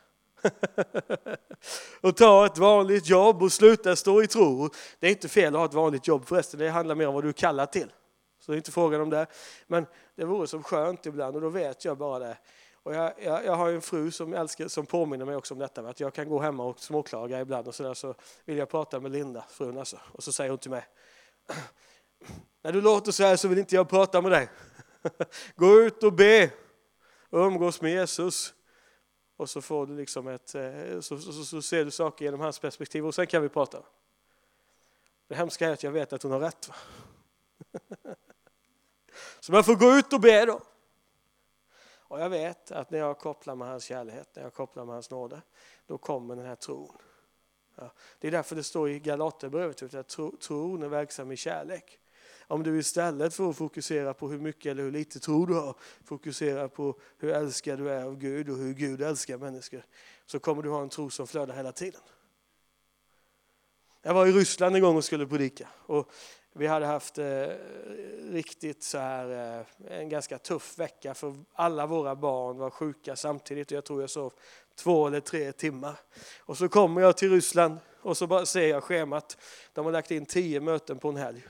och ta ett vanligt jobb och sluta stå i tro. Det är inte fel att ha ett vanligt jobb förresten, det handlar mer om vad du är kallad till. Så det är inte frågan om det. Men det vore så skönt ibland och då vet jag bara det. Och jag, jag, jag har en fru som, älskar, som påminner mig också om detta, att jag kan gå hemma och småklaga ibland och så, där, så vill jag prata med Linda, frun alltså. Och så säger hon till mig, när du låter så här så vill inte jag prata med dig. Gå ut och be och umgås med Jesus. Och så får du liksom ett, eh, så, så, så, ser du saker genom hans perspektiv och sen kan vi prata. Det hemska är att jag vet att hon har rätt. Va? Så man får gå ut och be då. Och jag vet att när jag kopplar med hans kärlek, när jag kopplar med hans nåde, då kommer den här tron. Ja, det är därför det står i Galaterbrevet att tro, tron är verksam i kärlek. Om du istället för att fokusera på hur mycket eller hur lite tro du har, fokuserar på hur älskad du är av Gud och hur Gud älskar människor, så kommer du ha en tro som flödar hela tiden. Jag var i Ryssland en gång och skulle predika. Och vi hade haft eh, riktigt så här, eh, en ganska tuff vecka för alla våra barn var sjuka samtidigt och jag tror jag sov två eller tre timmar. Och så kommer jag till Ryssland och så bara ser jag schemat. De har lagt in tio möten på en helg.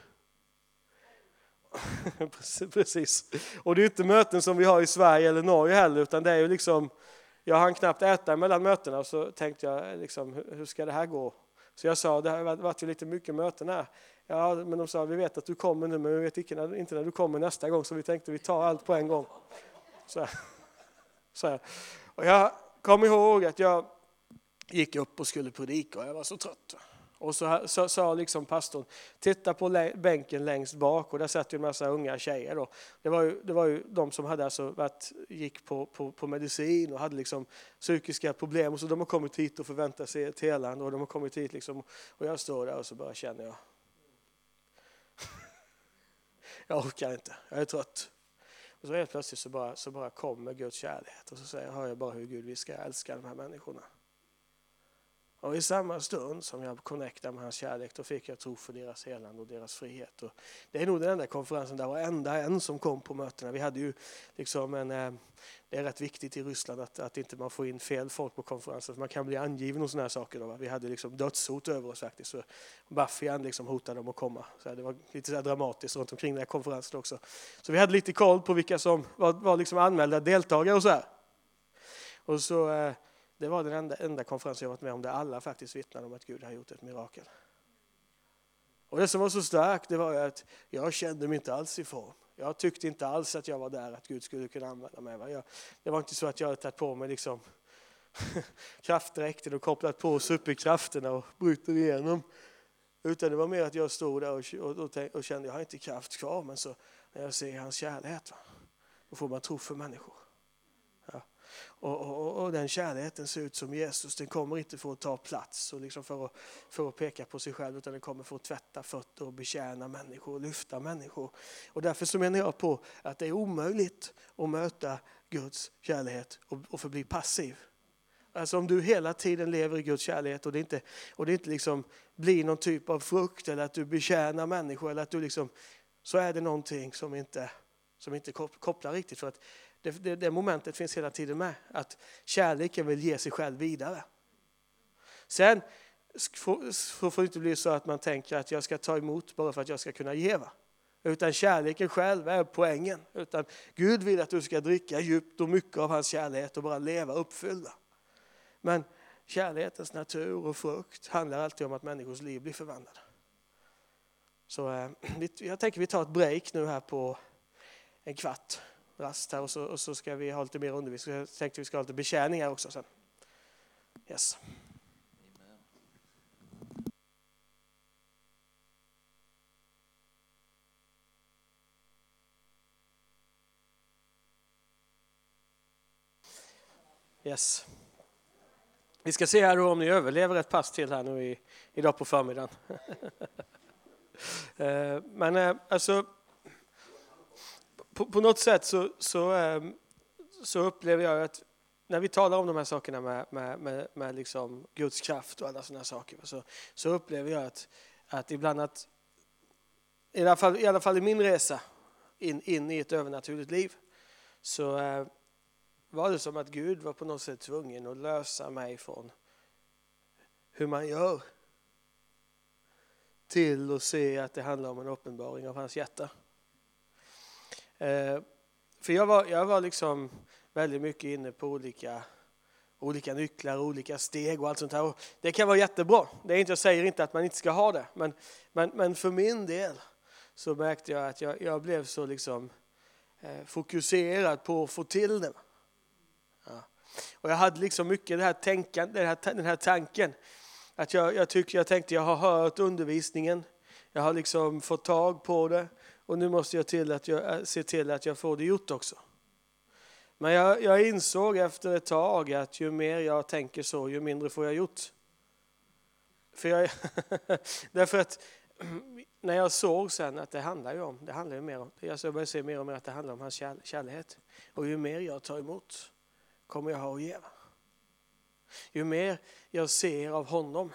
Precis. Och det är inte möten som vi har i Sverige eller Norge heller utan det är ju liksom, jag hann knappt äta mellan mötena och så tänkte jag liksom, hur ska det här gå? Så jag sa, det har varit lite mycket möten här. Ja, men de sa, vi vet att du kommer nu, men vi vet inte när, inte när du kommer nästa gång, så vi tänkte vi tar allt på en gång. Så här. Så här. Och jag kom ihåg att jag gick upp och skulle predika och jag var så trött. Och så, sa liksom pastorn, titta på bänken längst bak och där satt ju en massa unga tjejer. Då. Det, var ju, det var ju de som hade alltså varit, gick på, på, på medicin och hade liksom psykiska problem. Och så de har kommit hit och förväntar sig ett helande och de har kommit hit liksom, och jag står där och så bara känner jag, jag orkar inte, jag är trött. Och så helt plötsligt så bara, så bara kommer Guds kärlek och så säger, hör jag bara hur Gud vi ska älska de här människorna. Och i samma stund som jag connectade med hans kärlek då fick jag tro för deras helande och deras frihet. Och det är nog den enda konferensen där varenda en som kom på mötena. Vi hade ju liksom en, eh, det är rätt viktigt i Ryssland att, att inte man får in fel folk på konferensen. För man kan bli angiven och sådana här saker. Då, Vi hade liksom dödshot över oss faktiskt. Så Baffian liksom hotade dem att komma. Så det var lite så dramatiskt runt omkring den här konferensen också. Så vi hade lite koll på vilka som var, var liksom anmälda deltagare och så här. Och så eh, det var den enda, enda konferens jag varit med om där alla faktiskt vittnade om att Gud har gjort ett mirakel. Och det som var så starkt det var att jag kände mig inte alls i form. Jag tyckte inte alls att jag var där, att Gud skulle kunna använda mig. Jag, det var inte så att jag hade tagit på mig liksom kraftdräkten och kopplat på superkrafterna och brutit igenom. Utan det var mer att jag stod där och, och, och, och kände att jag har inte kraft kvar. Men så när jag ser hans kärlek, va, då får man tro för människor. Och, och, och, den kärleken ser ut som Jesus. Den kommer inte för att ta plats och liksom för, att, för att peka på sig själv utan den kommer för att tvätta fötter och betjäna människor och lyfta människor. Och därför så menar jag på att det är omöjligt att möta Guds kärlek och, och förbli passiv. Alltså om du hela tiden lever i Guds kärlek och det inte, och det inte liksom blir någon typ av frukt eller att du betjänar människor eller att du liksom, så är det någonting som inte, som inte kopplar riktigt. För att det, det, det momentet finns hela tiden med, att kärleken vill ge sig själv vidare. Sen får, får det inte bli så att man tänker att jag ska ta emot bara för att jag ska kunna ge. Va? Utan kärleken själv är poängen. Utan Gud vill att du ska dricka djupt och mycket av hans kärlek och bara leva uppfyllda. Men kärlekens natur och frukt handlar alltid om att människors liv blir förvandlade. Så eh, jag tänker vi tar ett break nu här på en kvart rast här och så, och så ska vi ha lite mer undervisning. Jag tänkte vi ska ha lite betjäning här också sen. Yes. Yes. Vi ska se här om ni överlever ett pass till här nu i, idag på förmiddagen. Eh, men eh, alltså, på, på något sätt så, så, ehm, så, upplever jag att när vi talar om de här sakerna med, med, med, med liksom Guds kraft och alla sådana saker så, så upplever jag att, att ibland att, i alla, fall, i alla fall i min resa in, in i ett övernaturligt liv, så eh, var det som att Gud var på något sätt tvungen att lösa mig från hur man gör till att se att det handlar om en uppenbaring av hans hjärta. Eh, för jag var, jag var liksom väldigt mycket inne på olika, olika nycklar, olika steg och allt sånt här. Och det kan vara jättebra. Det är inte, jag säger inte att man inte ska ha det. Men, men, men för min del så märkte jag att jag, jag blev så liksom eh, fokuserad på att få till det. Ja. Och jag hade liksom mycket det här tänkan, den, här, den här tanken. Att jag, jag, tyckte, jag tänkte jag har hört undervisningen, jag har liksom fått tag på det och nu måste jag, till att jag eh, se till att jag får det gjort också. Men jag, jag insåg efter ett tag att ju mer jag tänker så, ju mindre får jag gjort. För jag, därför att när jag såg sen att det handlar ju om, det handlar ju mer om, alltså jag började se mer och mer att det handlar om hans kärlek. Och ju mer jag tar emot, kommer jag ha att ge. Ju mer jag ser av honom,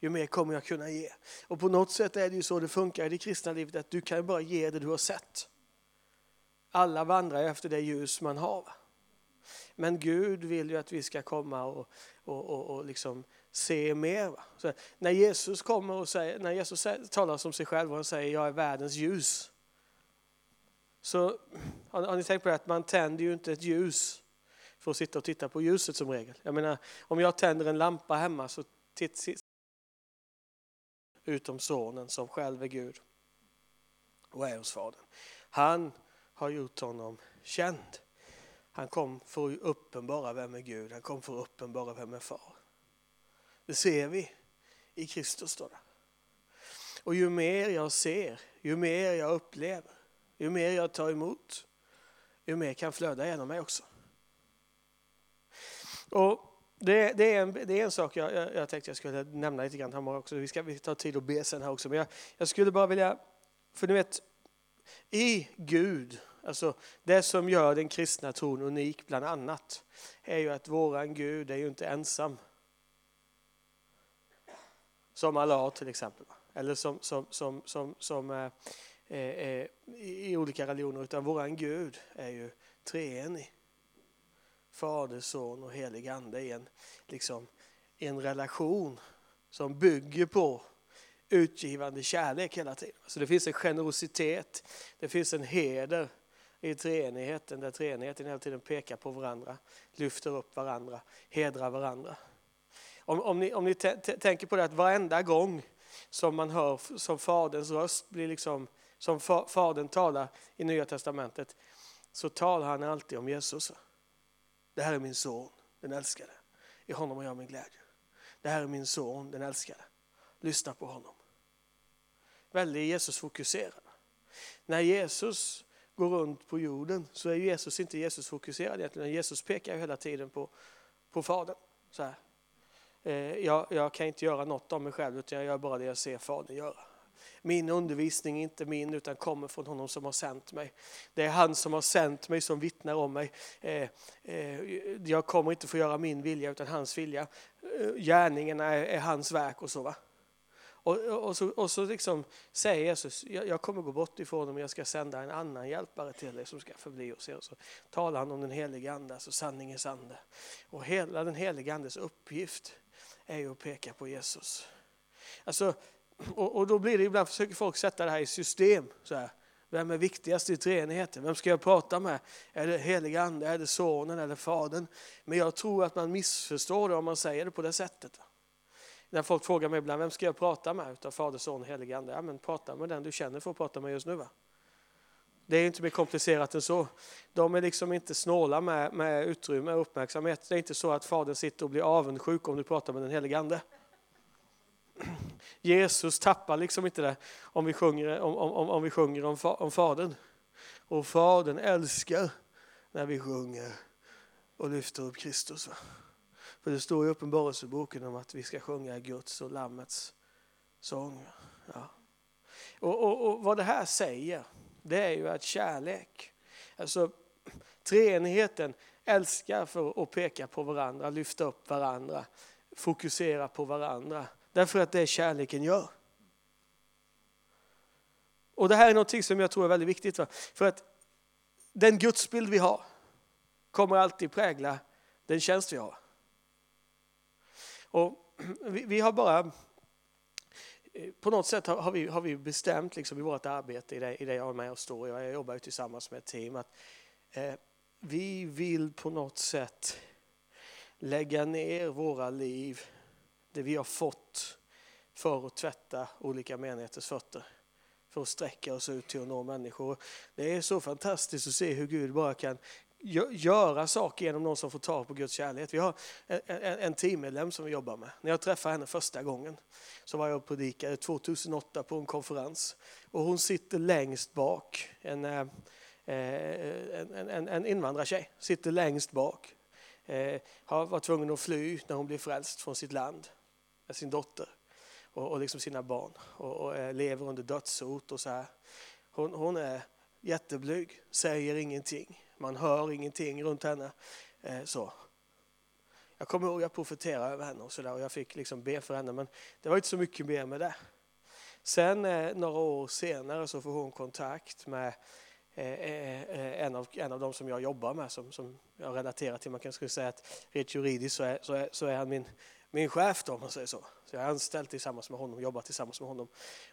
ju mer kommer jag kunna ge. Och på något sätt är det ju så det funkar i det kristna livet, att du kan bara ge det du har sett. Alla vandrar efter det ljus man har. Men Gud vill ju att vi ska komma och, och, och, och liksom se mer. Så när Jesus kommer och säger, när Jesus talar om sig själv och säger jag är världens ljus. Så har, har ni tänkt på det att man tänder ju inte ett ljus för att sitta och titta på ljuset som regel. Jag menar, om jag tänder en lampa hemma så utom sonen som själv är Gud och är hos Fadern. Han har gjort honom känd. Han kom för att uppenbara vem är Gud, han kom för att uppenbara vem är far. Det ser vi i Kristus. Då. Och ju mer jag ser, ju mer jag upplever, ju mer jag tar emot, ju mer kan flöda genom mig också. Och det, det, är en, det är en sak jag, jag, jag tänkte jag skulle nämna lite grann här också. Vi ska vi tar tid att be sen här också. Men jag, jag skulle bara vilja, för ni vet, i Gud, alltså det som gör den kristna tron unik bland annat, är ju att våran Gud är ju inte ensam. Som Allah till exempel, eller som, som, som, som, som eh, eh, i olika religioner, utan våran Gud är ju treenig. Fader, Son och helig Ande i en, liksom, en relation som bygger på utgivande kärlek hela tiden. Så det finns en generositet, det finns en heder i treenigheten där treenigheten hela tiden pekar på varandra, lyfter upp varandra, hedrar varandra. Om, om ni, om ni tänker på det att varenda gång som man hör som Faderns röst blir liksom, som Fadern talar i Nya Testamentet, så talar han alltid om Jesus. Det här är min son, den älskade. I honom har jag min glädje. Det här är min son, den älskade. Lyssna på honom. Väldigt Jesus fokuserad. När Jesus går runt på jorden så är Jesus inte Jesus fokuserad egentligen. Jesus pekar hela tiden på, på Fadern. Så här. Eh, jag, jag, kan inte göra något av mig själv utan jag gör bara det jag ser Fadern göra. Min undervisning är inte min utan kommer från honom som har sänt mig. Det är han som har sänt mig som vittnar om mig. Eh, eh, jag kommer inte få göra min vilja utan hans vilja. Eh, gärningarna är hans verk och så. Va? Och, och, så, och så liksom säger Jesus, jag, jag kommer gå bort ifrån dem och jag ska sända en annan hjälpare till er som ska förbli hos er. Och så talar han om den helige Ande, alltså sanningens ande. Och hela den helige Andes uppgift är ju att peka på Jesus. Alltså, och, och, då blir det ibland, försöker folk sätta det här i system. Så här. Vem är viktigast i treenigheten? Vem ska jag prata med? Är det heliga ande, är det sonen eller fadern? Men jag tror att man missförstår det om man säger det på det sättet. När folk frågar mig ibland, vem ska jag prata med utav Fader, Son och Helige Ande? Ja, men prata med den du känner för att prata med just nu. Va? Det är inte mer komplicerat än så. De är liksom inte snåla med, med utrymme och uppmärksamhet. Det är inte så att Fadern sitter och blir avundsjuk om du pratar med den helige Ande. Jesus tappar liksom inte det om vi sjunger om, om, om, vi sjunger om, om Fadern. Och Fadern älskar när vi sjunger och lyfter upp Kristus. För det står i Uppenbarelseboken om att vi ska sjunga Guds och Lammets sång. Ja. Och, och, och, vad det här säger, det är ju att kärlek, alltså treenigheten älskar för att peka på varandra, lyfta upp varandra, fokusera på varandra. Därför att det är kärleken gör. Och det här är något som jag tror är väldigt viktigt. Va? För att den gudsbild vi har kommer alltid prägla den tjänst vi har. Och vi, vi har bara på något sätt har vi, har vi bestämt liksom i vårt arbete, i det, i det jag är med och står jag jobbar ju tillsammans med ett team, att eh, vi vill på något sätt lägga ner våra liv, det vi har fått för att tvätta olika menigheters fötter för att sträcka oss ut till att nå människor. Det är så fantastiskt att se hur Gud bara kan göra saker genom någon som får tag på Guds kärlek. Vi har en, en, en teammedlem som vi jobbar med. När jag träffade henne första gången så var jag och predikade 2008 på en konferens. Och hon sitter längst bak, en, eh, eh, en, en, en invandrartjej, sitter längst bak. Eh, har varit tvungen att fly när hon blev frälst från sitt land med sin dotter och, och liksom sina barn och, och eh, lever under dödshot och så här. Hon, hon är jätteblyg, säger ingenting man hör ingenting runt henne. Eh, så. Jag kommer ihåg att jag profeterade över henne och, så där, och jag fick liksom be för henne men det var inte så mycket mer med det. Sen eh, några år senare så får hon kontakt med eh, eh, eh en, av, en av de som jag jobbar med som, som jag relaterar till. Man kanske skulle säga att rent juridiskt så är, så är, så är han min, min chef då, om man säger så. Så jag är anställd tillsammans med honom, jobbar tillsammans med honom.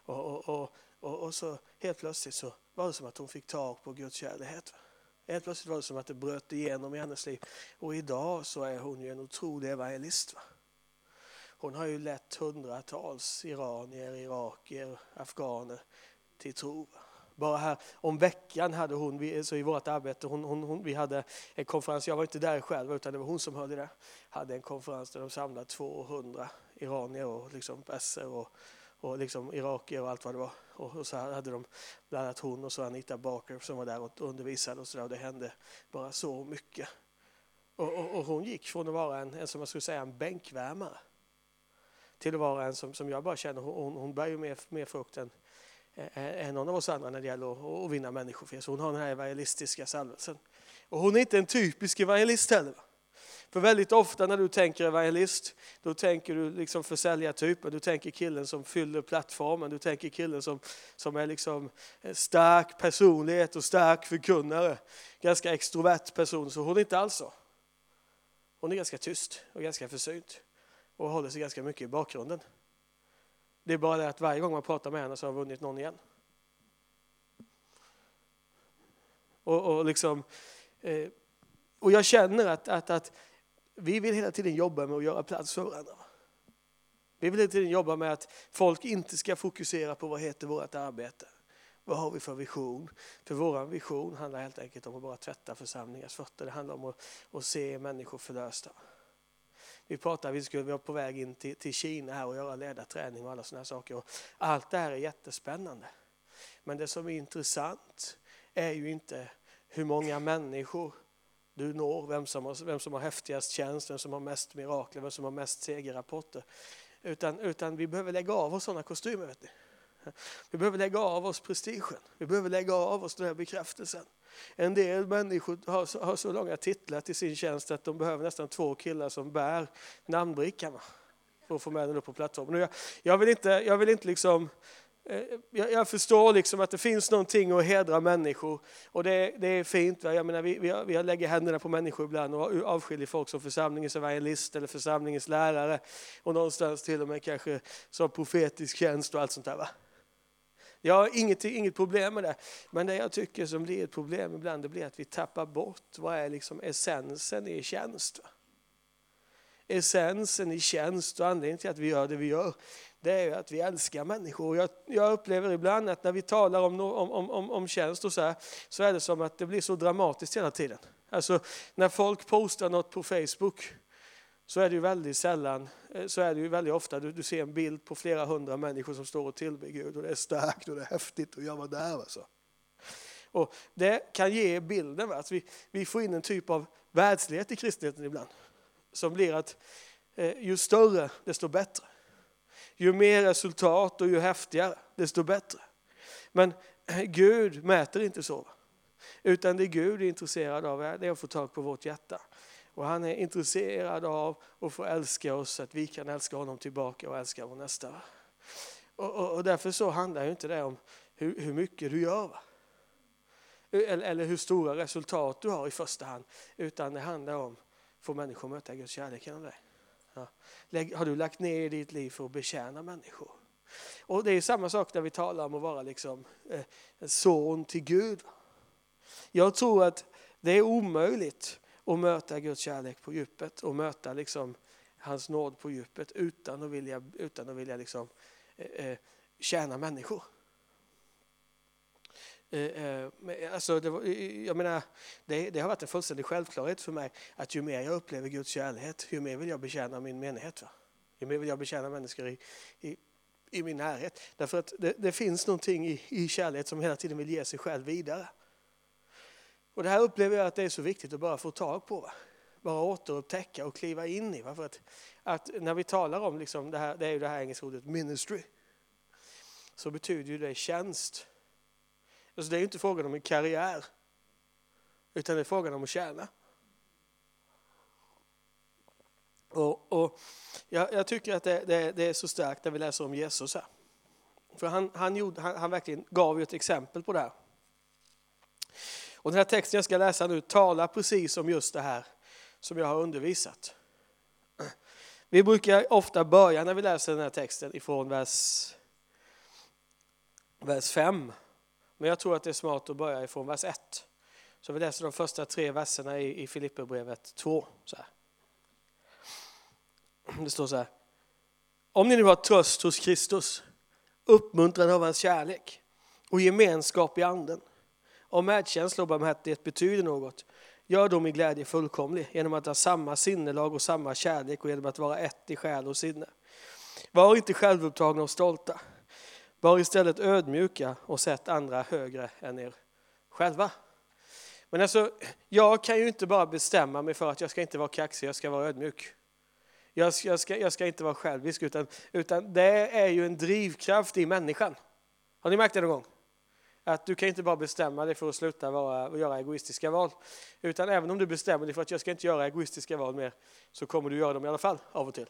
Och, och, och, och, och så helt plötsligt så var det som att hon fick tag på Guds kärlighet. Helt plötsligt var det som att det bröt igenom i hennes liv. Och idag så är hon ju en otrolig evangelist. Va? Hon har ju lett hundratals iranier, irakier, afghaner till tro. Bara här om veckan hade hon, så i vårt arbete, hon, hon, hon, vi hade en konferens, jag var inte där själv utan det var hon som hörde det, hade en konferens där de samlade 200 iranier och liksom perser och och liksom irakier och allt vad det var. Och, så hade de bland annat hon och så Anita Barker som var där och undervisade och så där. Och det hände bara så mycket. Och, och, och, hon gick från att vara en, en, som jag skulle säga, en bänkvärmare till att vara en som, som jag bara känner, hon, hon bär ju mer, mer frukt än, Eh, eh, än någon av oss andra när det gäller att, vinna människor för Hon har den här evangelistiska salvelsen. Och hon är inte en typisk evangelist heller. För väldigt ofta när du tänker evangelist, då tänker du liksom försäljartypen, du tänker killen som fyller plattformen, du tänker killen som, som är liksom en stark personlighet och stark förkunnare. Ganska extrovert person, så hon är inte alls så. Hon är ganska tyst och ganska försynt och håller sig ganska mycket i bakgrunden. Det är bara det att varje gång man pratar med henne så har hon vunnit någon igen. Och, och, liksom, eh, och jag känner att, att, att vi vill hela tiden jobba med att göra plats för varandra. Vi vill hela tiden jobba med att folk inte ska fokusera på vad heter vårt arbete. Vad har vi för vision? För vår vision handlar helt enkelt om att bara tvätta församlingars fötter. Det handlar om att, att se människor förlösta. Vi pratade, vi skulle vara på väg in till, till Kina här och göra ledarträning och alla sådana saker. Och allt det här är jättespännande. Men det som är intressant är ju inte hur många människor du når, vem som, har, vem som har häftigast tjänst, vem som har mest mirakler, vem som har mest segerrapporter. Utan, utan vi behöver lägga av oss sådana kostymer. Vet ni. Vi behöver lägga av oss prestigen. Vi behöver lägga av oss den här bekräftelsen. En del människor har så, har så långa titlar till sin tjänst att de behöver nästan två killar som bär namnbrickan för att få med den upp på plattformen. Jag, jag, vill inte, jag vill inte liksom eh, jag, jag, förstår liksom att det finns någonting att hedra människor och det, det är fint. Va? Jag menar, vi, vi, vi lägger händerna på människor ibland och avskiljer folk som församlingens evangelist eller församlingens lärare och någonstans till och med kanske som profetisk tjänst och allt sånt där. Va? Jag har inget, inget problem med det, men det jag tycker som blir ett problem ibland det blir att vi tappar bort vad är liksom essensen i tjänst. Essensen i tjänst och anledningen till att vi gör det vi gör det är att vi älskar människor. Jag, jag upplever ibland att när vi talar om, om, om, om tjänst och så här, så är det som att det blir så dramatiskt hela tiden. Alltså när folk postar något på Facebook så är det ju väldigt sällan, eh, så är det ju väldigt ofta du, du ser en bild på flera hundra människor som står och tillber Gud och det är starkt och det är häftigt och jag var där. Alltså. Och det kan ge bilden att vi, vi får in en typ av världslighet i kristenheten ibland. Som blir att eh, ju större desto bättre. Ju mer resultat och ju häftigare, desto bättre. Men eh, Gud mäter inte så. Utan det Gud är intresserad av är att få tag på vårt hjärta. Och han är intresserad av att få älska oss, så att vi kan älska honom tillbaka och älska vår nästa. Och, och, och därför så handlar ju inte det om hur, hur mycket du gör. Va? Eller, eller hur stora resultat du har i första hand. Utan det handlar om att få människor att möta Guds kärlek genom dig. Ja. Har du lagt ner ditt liv för att betjäna människor? Och Det är samma sak när vi talar om att vara liksom, eh, en son till Gud. Jag tror att det är omöjligt och möta Guds kärlek på djupet och möta liksom hans nåd på djupet utan att vilja, utan att vilja liksom, eh, eh tjäna människor. Eh, eh alltså det, var, eh, eh, jag menar, det, det, har varit en fullständig självklarhet för mig att ju mer jag upplever Guds kärlek, ju mer vill jag betjäna min menighet. Va? Ju mer vill jag betjäna människor i, i, i min närhet. Därför att det, det, finns någonting i, i kärlek som hela tiden vill ge sig själv vidare. Och det här upplever jag att det är så viktigt att bara få tag på. Va? Bara återupptäcka och kliva in i. Va? För att, att när vi talar om, liksom det, här, det är ju det här engelska ordet ministry, så betyder ju det tjänst. Alltså det är inte frågan om en karriär, utan det är frågan om att tjäna. Och, och jag, jag, tycker att det, det, det, är så starkt när vi läser om Jesus här. För han, han, gjorde, han, han verkligen gav ju ett exempel på det här. Och den här texten jag ska läsa nu talar precis om just det här som jag har undervisat. Vi brukar ofta börja när vi läser den här texten ifrån vers, vers 5 men jag tror att det är smart att börja ifrån vers 1. Så vi läser de första tre verserna i, i Filipperbrevet 2. Så här. Det står så här. Om ni nu har tröst hos Kristus, uppmuntran av hans kärlek och gemenskap i anden, om medkänsla och barmhärtighet betyder något, gör då min glädje fullkomlig genom att ha samma sinnelag och samma kärlek och genom att vara ett i själ och sinne. Var inte självupptagna och stolta var istället ödmjuka och sätt andra högre än er själva. Men alltså, jag kan ju inte bara bestämma mig för att jag ska inte vara kaxig, jag ska vara ödmjuk. Jag ska, jag ska, jag ska inte vara självisk, utan, utan det är ju en drivkraft i människan. Har ni märkt det någon gång? Att du kan inte bara bestämma dig för att sluta vara, och göra egoistiska val. Utan även om du bestämmer dig för att jag ska inte göra egoistiska val mer, så kommer du göra dem i alla fall, av och till.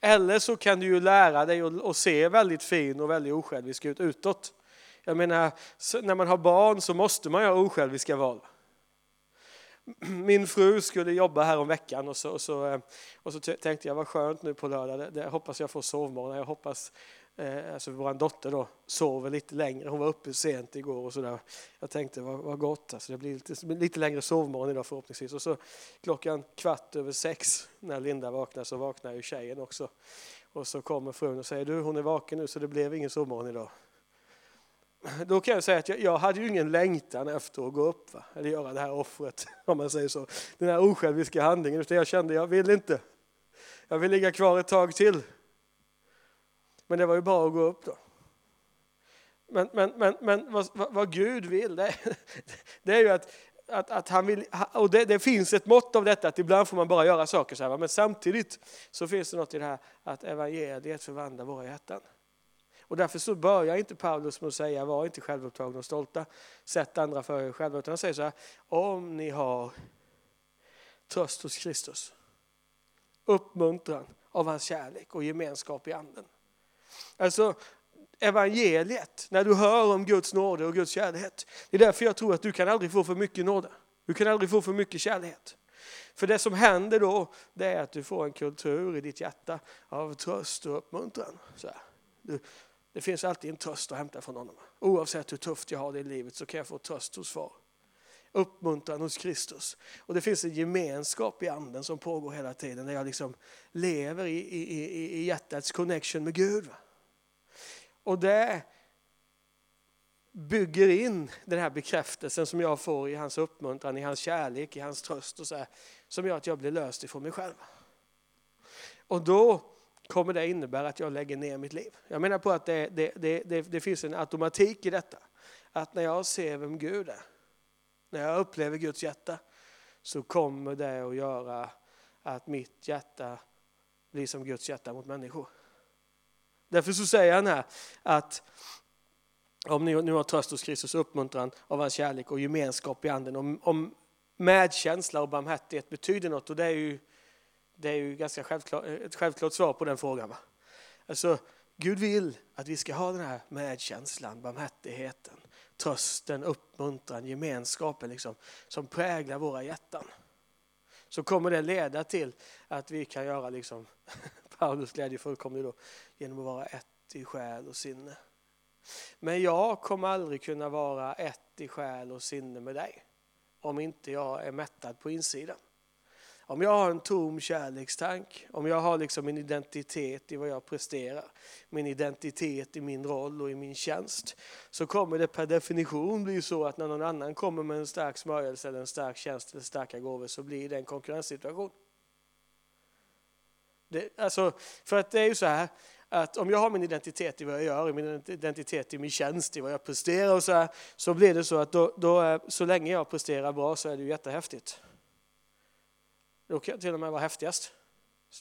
Eller så kan du ju lära dig att se väldigt fin och väldigt osjälvisk ut utåt. Jag menar, när man har barn så måste man göra osjälviska val. Min fru skulle jobba här om veckan och så, och så, eh, och så tänkte jag vad skönt nu på lördag, det, det hoppas jag får sovmorgon, jag hoppas eh, alltså vår dotter då, sover lite längre. Hon var uppe sent igår och sådär. Jag tänkte vad, vad gott, alltså, det blir lite, lite längre sovmorgon idag förhoppningsvis. Och så klockan kvart över sex när Linda vaknar så vaknar ju tjejen också. Och så kommer frun och säger du hon är vaken nu så det blev ingen sovmorgon idag. Då kan jag säga att jag, jag hade ju ingen längtan efter att gå upp va? eller göra det här offret, om man säger så. Den här osjälviska handlingen, utan jag kände jag vill inte. Jag vill ligga kvar ett tag till. Men det var ju bara att gå upp då. Men, men, men, men vad, vad Gud vill, det, det är ju att, att, att han vill, och det, det, finns ett mått av detta, att ibland får man bara göra saker så här, men samtidigt så finns det något i det här att evangeliet förvandlar våra hjärtan. Och därför så börjar inte Paulus med att säga var inte självupptagna och stolta, sätt andra för er själva, utan han säger så här, om ni har tröst hos Kristus, uppmuntran av hans kärlek och gemenskap i anden. Alltså evangeliet, när du hör om Guds nåde och Guds kärlek. Det är därför jag tror att du kan aldrig få för mycket nåde. Du kan aldrig få för mycket kärlek. För det som händer då, det är att du får en kultur i ditt hjärta av tröst och uppmuntran. Så du, det finns alltid en tröst att hämta från honom. Oavsett hur tufft jag har det i livet så kan jag få tröst hos far. Uppmuntran hos Kristus. Och det finns en gemenskap i anden som pågår hela tiden där jag liksom lever i, i, i, i hjärtats connection med Gud. Och det bygger in den här bekräftelsen som jag får i hans uppmuntran, i hans kärlek, i hans tröst och så här, som gör att jag blir löst ifrån mig själv. Och då kommer det innebära att jag lägger ner mitt liv. Jag menar på att det, det, det, det, finns en automatik i detta. Att när jag ser vem Gud är, när jag upplever Guds hjärta, så kommer det att göra att mitt hjärta blir som Guds hjärta mot människor. Därför så säger han här att om ni nu har tröst hos Kristus, uppmuntran av hans kärlek och gemenskap i anden, om, om medkänsla och barmhärtighet betyder något, och det är ju, det är ju ganska självklart, ett självklart svar på den frågan. Va? Alltså, Gud vill att vi ska ha den här medkänslan, barmhärtigheten, trösten, uppmuntran, gemenskapen liksom, som präglar våra hjärtan. Så kommer det leda till att vi kan göra liksom Paulus glädje fullkomlig då, genom att vara ett i själ och sinne. Men jag kommer aldrig kunna vara ett i själ och sinne med dig om inte jag är mättad på insidan. Om jag har en tom kärlekstank, om jag har liksom min identitet i vad jag presterar, min identitet i min roll och i min tjänst, så kommer det per definition bli så att när någon annan kommer med en stark smörjelse eller en stark tjänst eller starka gåvor så blir det en konkurrenssituation. Det, alltså, för att det är ju så här att om jag har min identitet i vad jag gör, min identitet i min tjänst, i vad jag presterar och så här, så blir det så att då, då, eh, så länge jag presterar bra så är det ju jättehäftigt. Då kan jag till och med vara häftigast.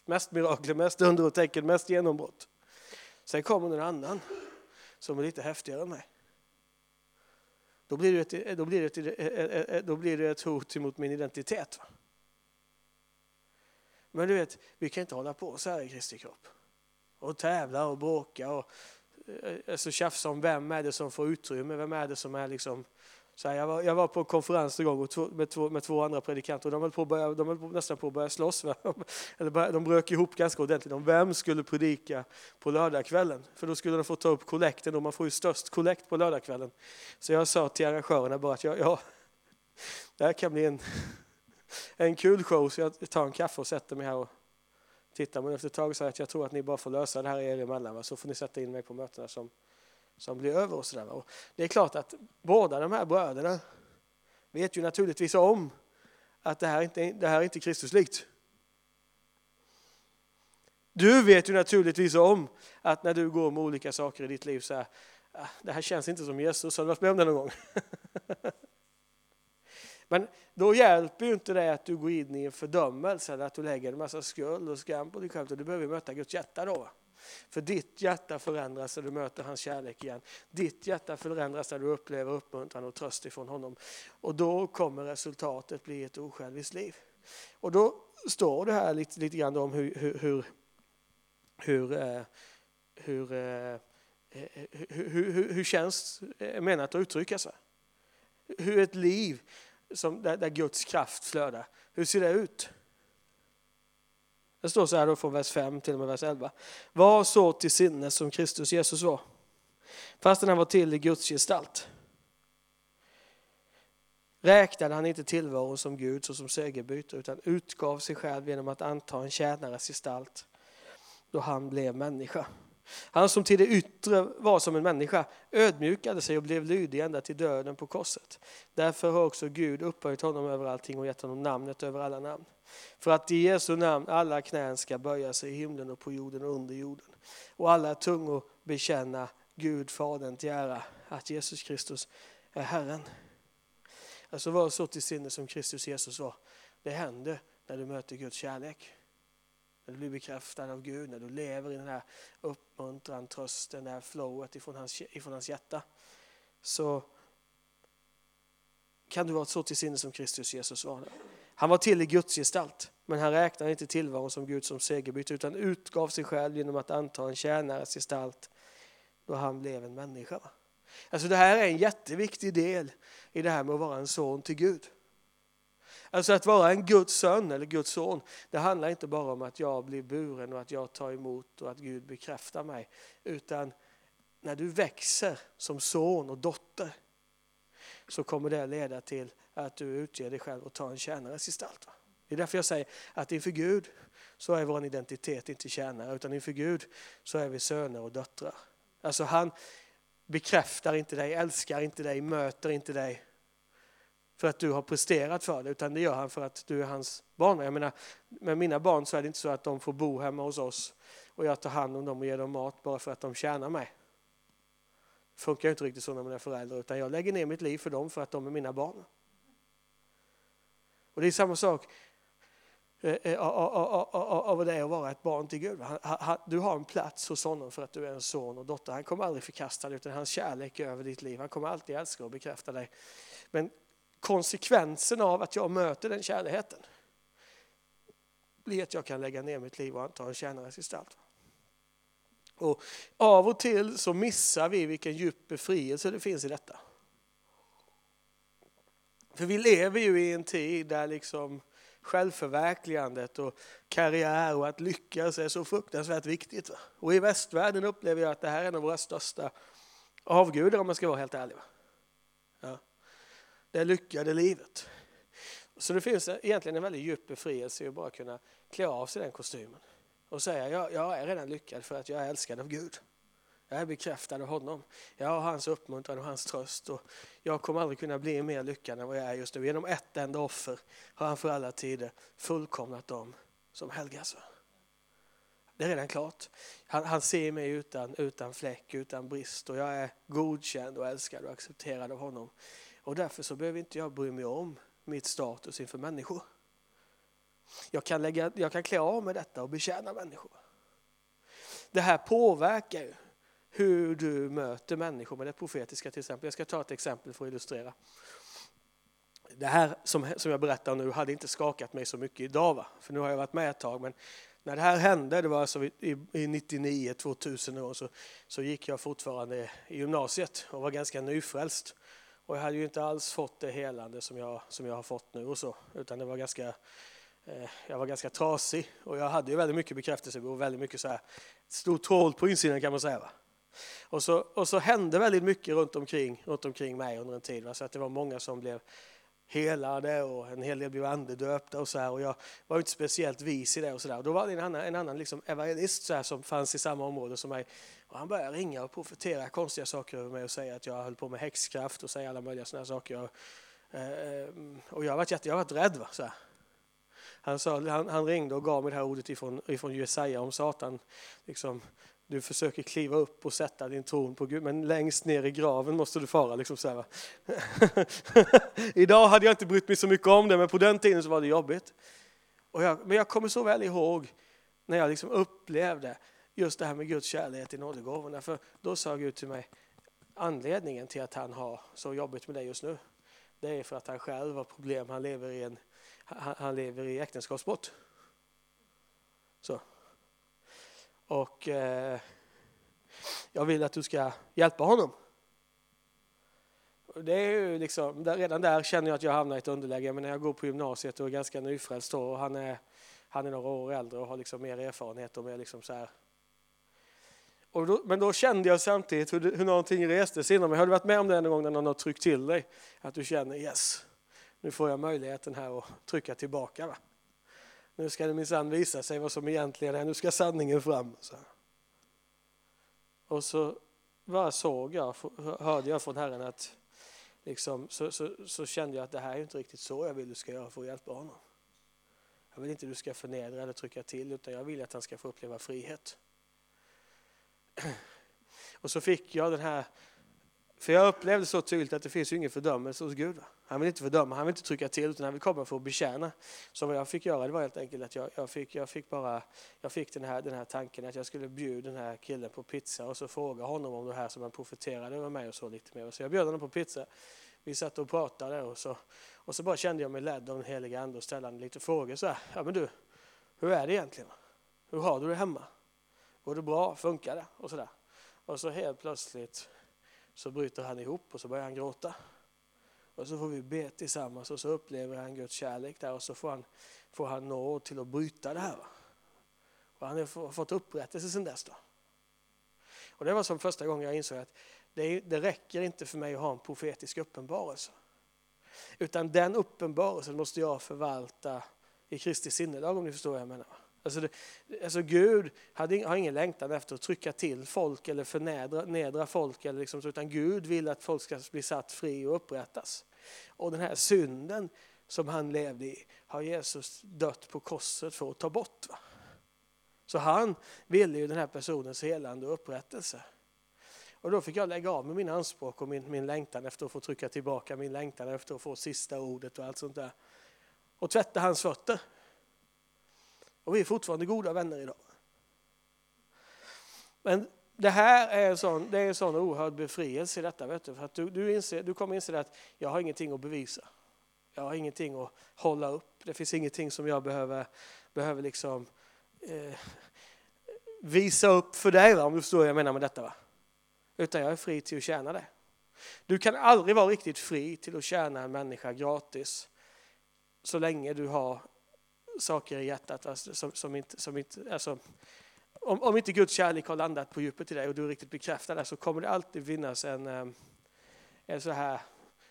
Mest mirakler, mest under och tecken, mest genombrott. Sen kommer någon annan som är lite häftigare än mig. Då blir det ett, då blir det ett, eh, eh, då blir det ett hot mot min identitet. Va? Men du vet, vi kan inte hålla på så här i Kristi kropp. Och tävla och bråka och alltså tjafsa om vem är det som får utrymme, vem är det som är liksom så här, jag, var, jag var på en konferens en gång två, med, två, med två andra predikanter och de höll, på börja, de höll på, nästan på att börja slåss. Eller börja, de bröt ihop ganska ordentligt om vem skulle predika på lördagskvällen. För då skulle de få ta upp kollekten och man får ju störst kollekt på lördagskvällen. Så jag sa till arrangörerna bara att jag, ja, det här kan bli en en kul show så jag tar en kaffe och sätter mig här och tittar. Men efter ett tag sa jag att jag tror att ni bara får lösa det här er emellan. Va? Så får ni sätta in mig på mötena som, som blir över och sådär. Och det är klart att båda de här bröderna vet ju naturligtvis om att det här inte det här är inte Kristuslikt. Du vet ju naturligtvis om att när du går med olika saker i ditt liv så här, ah, det här känns inte som Jesus. Har du varit med om det någon gång? Men då hjälper ju inte det att du går in i en fördömelse eller att du lägger en massa skuld och skam på dig själv. Du behöver möta Guds hjärta då. För ditt hjärta förändras när du möter hans kärlek igen. Ditt hjärta förändras när du upplever uppmuntran och tröst ifrån honom. Och då kommer resultatet bli ett osjälviskt liv. Och då står det här lite, lite grann om hur, hur, hur, hur, eh, hur, eh, eh hur, hur, hur känns eh, menat att uttrycka sig. Hur ett liv som, där, där Guds kraft flödar. Hur ser det ut? Det står så här då från vers 5 till och med vers 11. Var så till sinnes som Kristus Jesus var. Fastän han var till i Guds gestalt räknade han inte tillvaron som Gud såsom segerbyte utan utgav sig själv genom att anta en tjänares gestalt då han blev människa. Han som till det yttre var som en människa ödmjukade sig och blev lydig ända till döden på korset. Därför har också Gud upphöjt honom över allting och gett honom namnet över alla namn. För att i Jesu namn alla knän ska böja sig i himlen och på jorden och under jorden. Och alla tungor bekänna Gud Fadern till ära att Jesus Kristus är Herren. Alltså var så till sinne som Kristus Jesus var. Det händer när du möter Guds kärlek. När du blir bekräftad av Gud, när du lever i den här uppmuntran, trösten, det här flowet ifrån hans, ifrån hans hjärta. Så kan du vara så till sinne som Kristus Jesus var. Han var till i Guds gestalt, men han räknade inte tillvaron som Gud som segerbyte utan utgav sig själv genom att anta en tjänares gestalt då han blev en människa. Alltså det här är en jätteviktig del i det här med att vara en son till Gud. Alltså att vara en Guds son eller Guds son, det handlar inte bara om att jag blir buren och att jag tar emot och att Gud bekräftar mig. Utan när du växer som son och dotter så kommer det leda till att du utger dig själv och tar en tjänares gestalt. Det är därför jag säger att inför Gud så är vår identitet inte tjänare utan inför Gud så är vi söner och döttrar. Alltså han bekräftar inte dig, älskar inte dig, möter inte dig för att du har presterat för det, utan det gör han för att du är hans barn. Jag menar, med mina barn så är det inte så att de får bo hemma hos oss och jag tar hand om dem och ger dem mat bara för att de tjänar mig. Det funkar inte riktigt så när man är förälder, utan jag lägger ner mitt liv för dem för att de är mina barn. Och det är samma sak eh, eh, av det är att vara ett barn till Gud. Du har en plats hos honom för att du är en son och dotter. Han kommer aldrig förkasta dig utan hans kärlek är över ditt liv. Han kommer alltid älska och bekräfta dig. Men konsekvensen av att jag möter den kärleken blir att jag kan lägga ner mitt liv och anta en tjänares gestalt. Och av och till så missar vi vilken djup befrielse det finns i detta. För vi lever ju i en tid där liksom självförverkligandet och karriär och att lyckas är så fruktansvärt viktigt. Och i västvärlden upplever jag att det här är en av våra största avgudar om man ska vara helt ärlig. Ja det lyckade livet. Så det finns egentligen en väldigt djup befrielse i att bara kunna klä av sig den kostymen och säga jag, jag är redan lyckad för att jag är älskad av Gud. Jag är bekräftad av honom. Jag har hans uppmuntran och hans tröst. Och jag kommer aldrig kunna bli mer lyckad än vad jag är just nu. Genom ett enda offer har han för alla tider fullkomnat dem som helgas. Det är redan klart. Han, han, ser mig utan, utan fläck, utan brist och jag är godkänd och älskad och accepterad av honom. Och därför så behöver inte jag bry mig om mitt status inför människor. Jag kan, lägga, jag kan klä av mig detta och betjäna människor. Det här påverkar ju hur du möter människor med det profetiska till exempel. Jag ska ta ett exempel för att illustrera. Det här som, som jag berättar nu hade inte skakat mig så mycket idag, va? för nu har jag varit med ett tag. Men när det här hände, det var alltså i, i 99, 2000 år, så, så gick jag fortfarande i gymnasiet och var ganska nyfrälst. Och jag hade ju inte alls fått det helande som jag, som jag har fått nu och så, utan det var ganska, eh, jag var ganska trasig och jag hade ju väldigt mycket bekräftelse och väldigt mycket så här, stort hål på insidan kan man säga. Va? Och, så, och så hände väldigt mycket runt omkring, runt omkring mig under en tid. Va? Så att det var många som blev helade och en hel del blev andedöpta och så här. Och jag var inte speciellt vis i det och så där. Och då var det en annan, en annan liksom evangelist så här, som fanns i samma område som mig. Och han började ringa och profetera konstiga saker över mig och säga att jag höll på med häxkraft och säga alla möjliga sådana saker. Och, eh, och jag har varit, jätte, jag har varit rädd. Va? Så här. Han, sa, han, han, ringde och gav mig det här ordet ifrån, ifrån Jesaja om Satan. Liksom, du försöker kliva upp och sätta din tron på Gud, men längst ner i graven måste du fara. Liksom så Idag hade jag inte brytt mig så mycket om det, men på den tiden så var det jobbigt. Och jag, men jag kommer så väl ihåg när jag liksom upplevde just det här med Guds kärlek i nådegåvorna. För då sa Gud till mig, anledningen till att han har så jobbigt med dig just nu, det är för att han själv har problem. Han lever i, en, han, han lever i äktenskapsbrott. Så. Och eh, jag vill att du ska hjälpa honom. Det är ju liksom, redan där känner jag att jag hamnar i ett underläge. Men när jag går på gymnasiet och är ganska nyfrälst och han är, han är några år äldre och har liksom mer erfarenhet och mer liksom så här. Och då, men då kände jag samtidigt hur, hur någonting restes inom mig. Har du varit med om det en gång när någon har tryckt till dig? Att du känner yes, nu får jag möjligheten här att trycka tillbaka. Va? Nu ska det minsann visa sig vad som egentligen är, nu ska sanningen fram. Så. Och så bara såg jag, hörde jag från Herren att liksom, så, så, så, kände jag att det här är inte riktigt så jag vill du ska göra för att hjälpa honom. Jag vill inte du ska förnedra eller trycka till utan jag vill att han ska få uppleva frihet. Och så fick jag den här, för jag upplevde så tydligt att det finns ju ingen fördömelse hos Gud. Han vill inte fördöma, han vill inte trycka till utan han vill komma för att betjäna. Så vad jag fick göra det var helt enkelt att jag, jag, fick, jag fick bara, jag fick den här, den här tanken att jag skulle bjuda den här killen på pizza och så fråga honom om det här som han profeterade över mig och så lite mer. Så jag bjöd honom på pizza. Vi satt och pratade och så, och så bara kände jag mig ledd av den heliga ande och ställde lite frågor så här. Ja men du, hur är det egentligen? Hur har du det hemma? Går det bra? Funkar det? Och sådär. Och så helt plötsligt så bryter han ihop och så börjar han gråta. Och så får vi be tillsammans och så upplever han Guds kärlek där och så får han, får han nåd till att bryta det här. Och han har fått upprättelse sedan dess. Då. Och det var som första gången jag insåg att det, det räcker inte för mig att ha en profetisk uppenbarelse. Utan den uppenbarelsen måste jag förvalta i Kristi sinnelag om ni förstår vad jag menar. Alltså, det, alltså Gud hade, har ingen längtan efter att trycka till folk eller förnedra folk, eller liksom, utan Gud vill att folk ska bli satt fri och upprättas. Och den här synden som han levde i har Jesus dött på korset för att ta bort. Va? Så han ville ju den här personens helande och upprättelse. Och då fick jag lägga av med mina anspråk och min, min längtan efter att få trycka tillbaka min längtan efter att få sista ordet och allt sånt där. Och tvätta hans fötter. Och vi är fortfarande goda vänner idag. Men det här är en sån, det är en sån oerhörd befrielse i detta. Vet du? För att du, du, inser, du kommer inse att jag har ingenting att bevisa. Jag har ingenting att hålla upp. Det finns ingenting som jag behöver, behöver liksom, eh, visa upp för dig, va? om du förstår vad jag menar med detta. Va? Utan jag är fri till att tjäna dig. Du kan aldrig vara riktigt fri till att tjäna en människa gratis så länge du har saker i hjärtat alltså, som, som, inte, som inte, alltså, om, om inte Guds kärlek har landat på djupet i dig och du är riktigt bekräftad där så kommer det alltid finnas en, ehm, en så här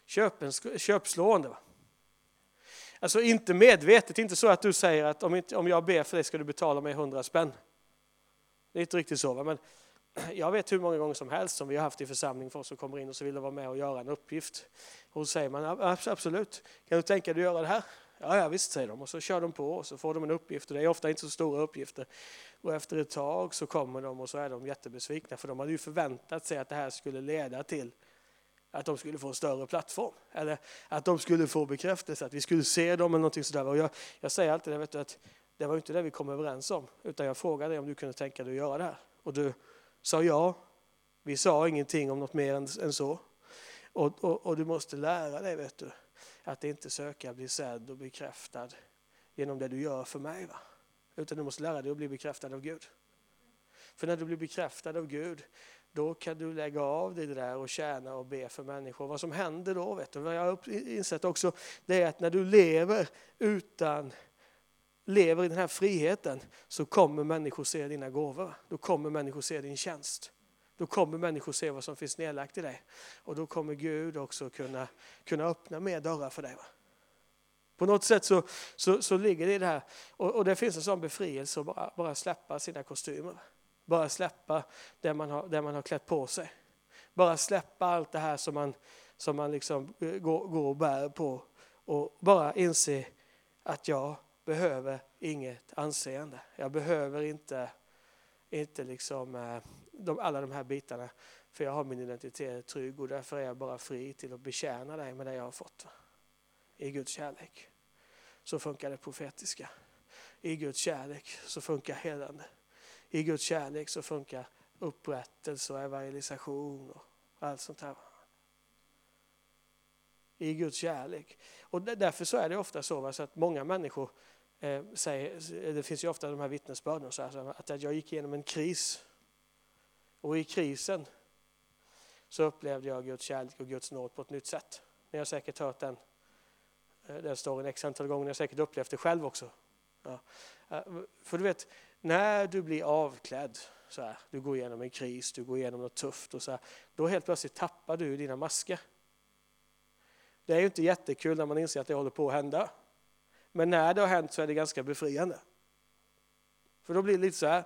köpens, köpslående. Va? Alltså inte medvetet, inte så att du säger att om, inte, om jag ber för dig ska du betala mig hundra spänn. Det är inte riktigt så. Va? Men jag vet hur många gånger som helst som vi har haft i församling folk som kommer in och så vill vara med och göra en uppgift. Och så säger man absolut, kan du tänka dig att göra det här? Ja, ja visst säger de och så kör de på och så får de en uppgift och det är ofta inte så stora uppgifter. Och efter ett tag så kommer de och så är de jättebesvikna för de hade ju förväntat sig att det här skulle leda till att de skulle få en större plattform. Eller att de skulle få bekräftelse, att vi skulle se dem eller någonting sådär. Och jag, jag säger alltid det, vet du, att det var inte det vi kom överens om. Utan jag frågade dig om du kunde tänka dig att göra det här. Och du sa ja. Vi sa ingenting om något mer än, än så. Och, och, och, du måste lära dig, vet du, att inte söka bli sedd och bekräftad genom det du gör för mig. Va? Utan du måste lära dig att bli bekräftad av Gud. För när du blir bekräftad av Gud, då kan du lägga av dig det där och tjäna och be för människor. Vad som händer då, vet du, vad jag har insett också, det är att när du lever utan lever i den här friheten så kommer människor se dina gåvor. Då kommer människor se din tjänst. Då kommer människor se vad som finns nedlagt i dig. Och då kommer Gud också kunna, kunna öppna mer dörrar för dig. Va? På något sätt så, så, så ligger det i det här. Och, och, det finns en sån befrielse att bara, bara släppa sina kostymer. Bara släppa det man, har, det man har klätt på sig. Bara släppa allt det här som man, som man liksom eh, går, går och bär på. Och bara inse att jag behöver inget anseende. Jag behöver inte, inte liksom, eh, de, alla de här bitarna. För jag har min identitet trygg och därför är jag bara fri till att betjäna dig med det jag har fått. I Guds kärlek. Så funkar det profetiska. I Guds kärlek så funkar helande. I Guds kärlek så funkar upprättelse och evangelisation och allt sånt här. I Guds kärlek. Och därför så är det ofta så att många människor eh, säger, det finns ju ofta de här vittnesbörden, så här, att jag gick igenom en kris. Och i krisen så upplevde jag Guds kärlek och Guds nåd på ett nytt sätt. Ni har säkert hört den, eh, den storyn x antal gånger, ni har säkert upplevt det själv också. Ja. Eh, för du vet, när du blir avklädd, så här, du går igenom en kris, du går igenom något tufft och så här, då helt plötsligt tappar du dina masker. Det är ju inte jättekul när man inser att det håller på att hända. Men när det har hänt så är det ganska befriande. För då blir det lite så här,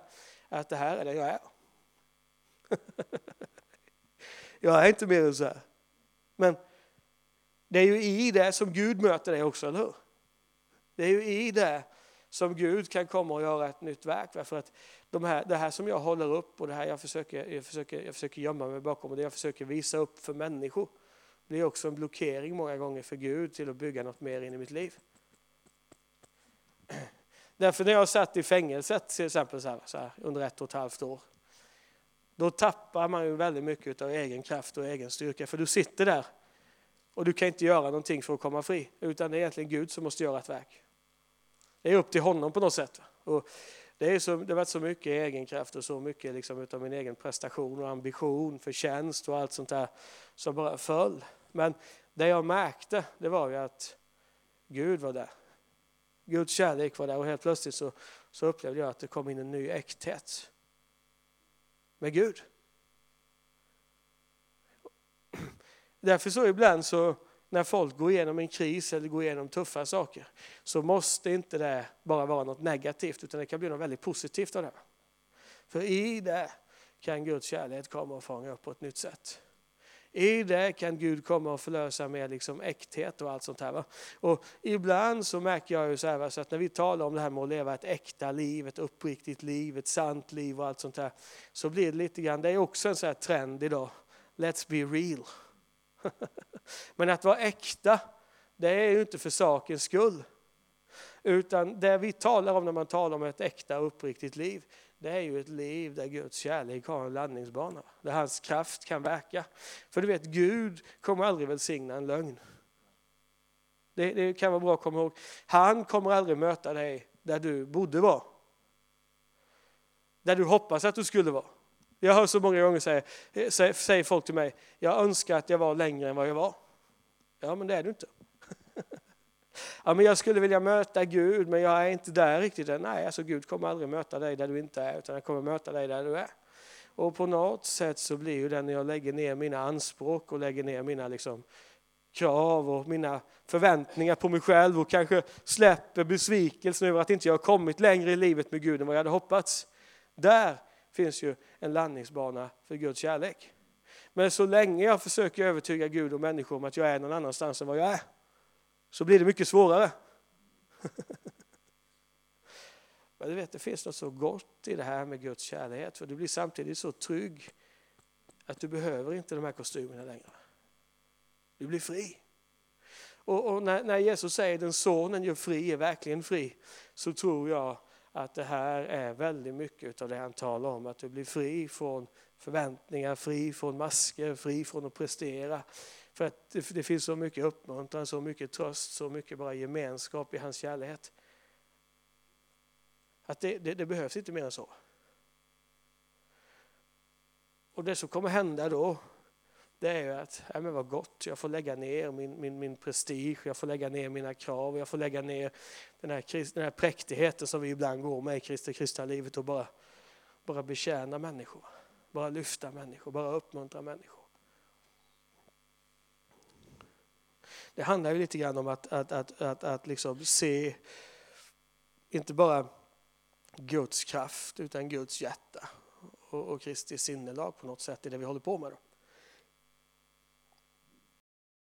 att det här är det jag är. jag är inte mer än så här. Men det är ju i det som Gud möter dig också, eller hur? Det är ju i det som Gud kan komma och göra ett nytt verk. För att de här, det här som jag håller upp och det här jag försöker, jag försöker, jag försöker gömma mig bakom och det jag försöker visa upp för människor blir också en blockering många gånger för Gud till att bygga något mer in i mitt liv. Därför när jag satt i fängelset till exempel så här, så här, under ett och ett halvt år. Då tappar man ju väldigt mycket av egen kraft och egen styrka. För du sitter där och du kan inte göra någonting för att komma fri. Utan det är egentligen Gud som måste göra ett verk. Det är upp till honom på något sätt. Och det, är så, det har varit så mycket egen kraft och så mycket liksom av min egen prestation och ambition, förtjänst och allt sånt där som bara föll. Men det jag märkte det var ju att Gud var där. Guds kärlek var där och helt plötsligt så, så upplevde jag att det kom in en ny äkthet med Gud. Därför så ibland så när folk går igenom en kris eller går igenom tuffa saker så måste inte det bara vara något negativt utan det kan bli något väldigt positivt av det. För i det kan Guds kärlek komma och fånga upp på ett nytt sätt. I det kan Gud komma och förlösa med liksom äkthet och allt sånt här. Va? Och ibland så märker jag ju så, här, va, så att när vi talar om det här med att leva ett äkta liv, ett uppriktigt liv, ett sant liv och allt sånt här. Så blir det lite grann, det är också en sån här trend idag. Let's be real. Men att vara äkta, det är ju inte för sakens skull. Utan det vi talar om när man talar om ett äkta uppriktigt liv, det är ju ett liv där Guds kärlek har en landningsbana. Där hans kraft kan verka. För du vet, Gud kommer aldrig välsigna en lögn. Det, det kan vara bra att komma ihåg. Han kommer aldrig möta dig där du borde vara. Där du hoppas att du skulle vara. Jag hör så många gånger säga, säger folk till mig, jag önskar att jag var längre än vad jag var. Ja, men det är du inte. Ja, men jag skulle vilja möta Gud, men jag är inte där riktigt Nej, alltså Gud kommer aldrig möta dig där du inte är, utan han kommer möta dig där du är. Och på något sätt så blir ju det när jag lägger ner mina anspråk och lägger ner mina liksom, krav och mina förväntningar på mig själv och kanske släpper besvikelsen över att inte jag har kommit längre i livet med Gud än vad jag hade hoppats. Där finns ju en landningsbana för Guds kärlek. Men så länge jag försöker övertyga Gud och människor om att jag är någon annanstans än vad jag är, så blir det mycket svårare. Men du vet, det finns något så gott i det här med Guds kärlek, för du blir samtidigt så trygg att du behöver inte de här kostymerna längre. Du blir fri. Och, och när, när, Jesus säger den sonen gör fri är verkligen fri, så tror jag att det här är väldigt mycket av det han talar om, att du blir fri från förväntningar, fri från masker, fri från att prestera. För att det, det finns så mycket uppmuntran, så mycket tröst, så mycket bara gemenskap i hans kärlek. Att det, det, det behövs inte mer än så. Och det som kommer hända då, det är ju att, ja men vad gott, jag får lägga ner min, min, min prestige, jag får lägga ner mina krav, jag får lägga ner den här, den här präktigheten som vi ibland går med i kristna, kristna livet och bara, bara betjäna människor. Bara lyfta människor, bara uppmuntra människor. Det handlar ju lite grann om att, att, att, att, att liksom se inte bara Guds kraft utan Guds hjärta och, och Kristi sinnelag på något sätt i det vi håller på med. Då.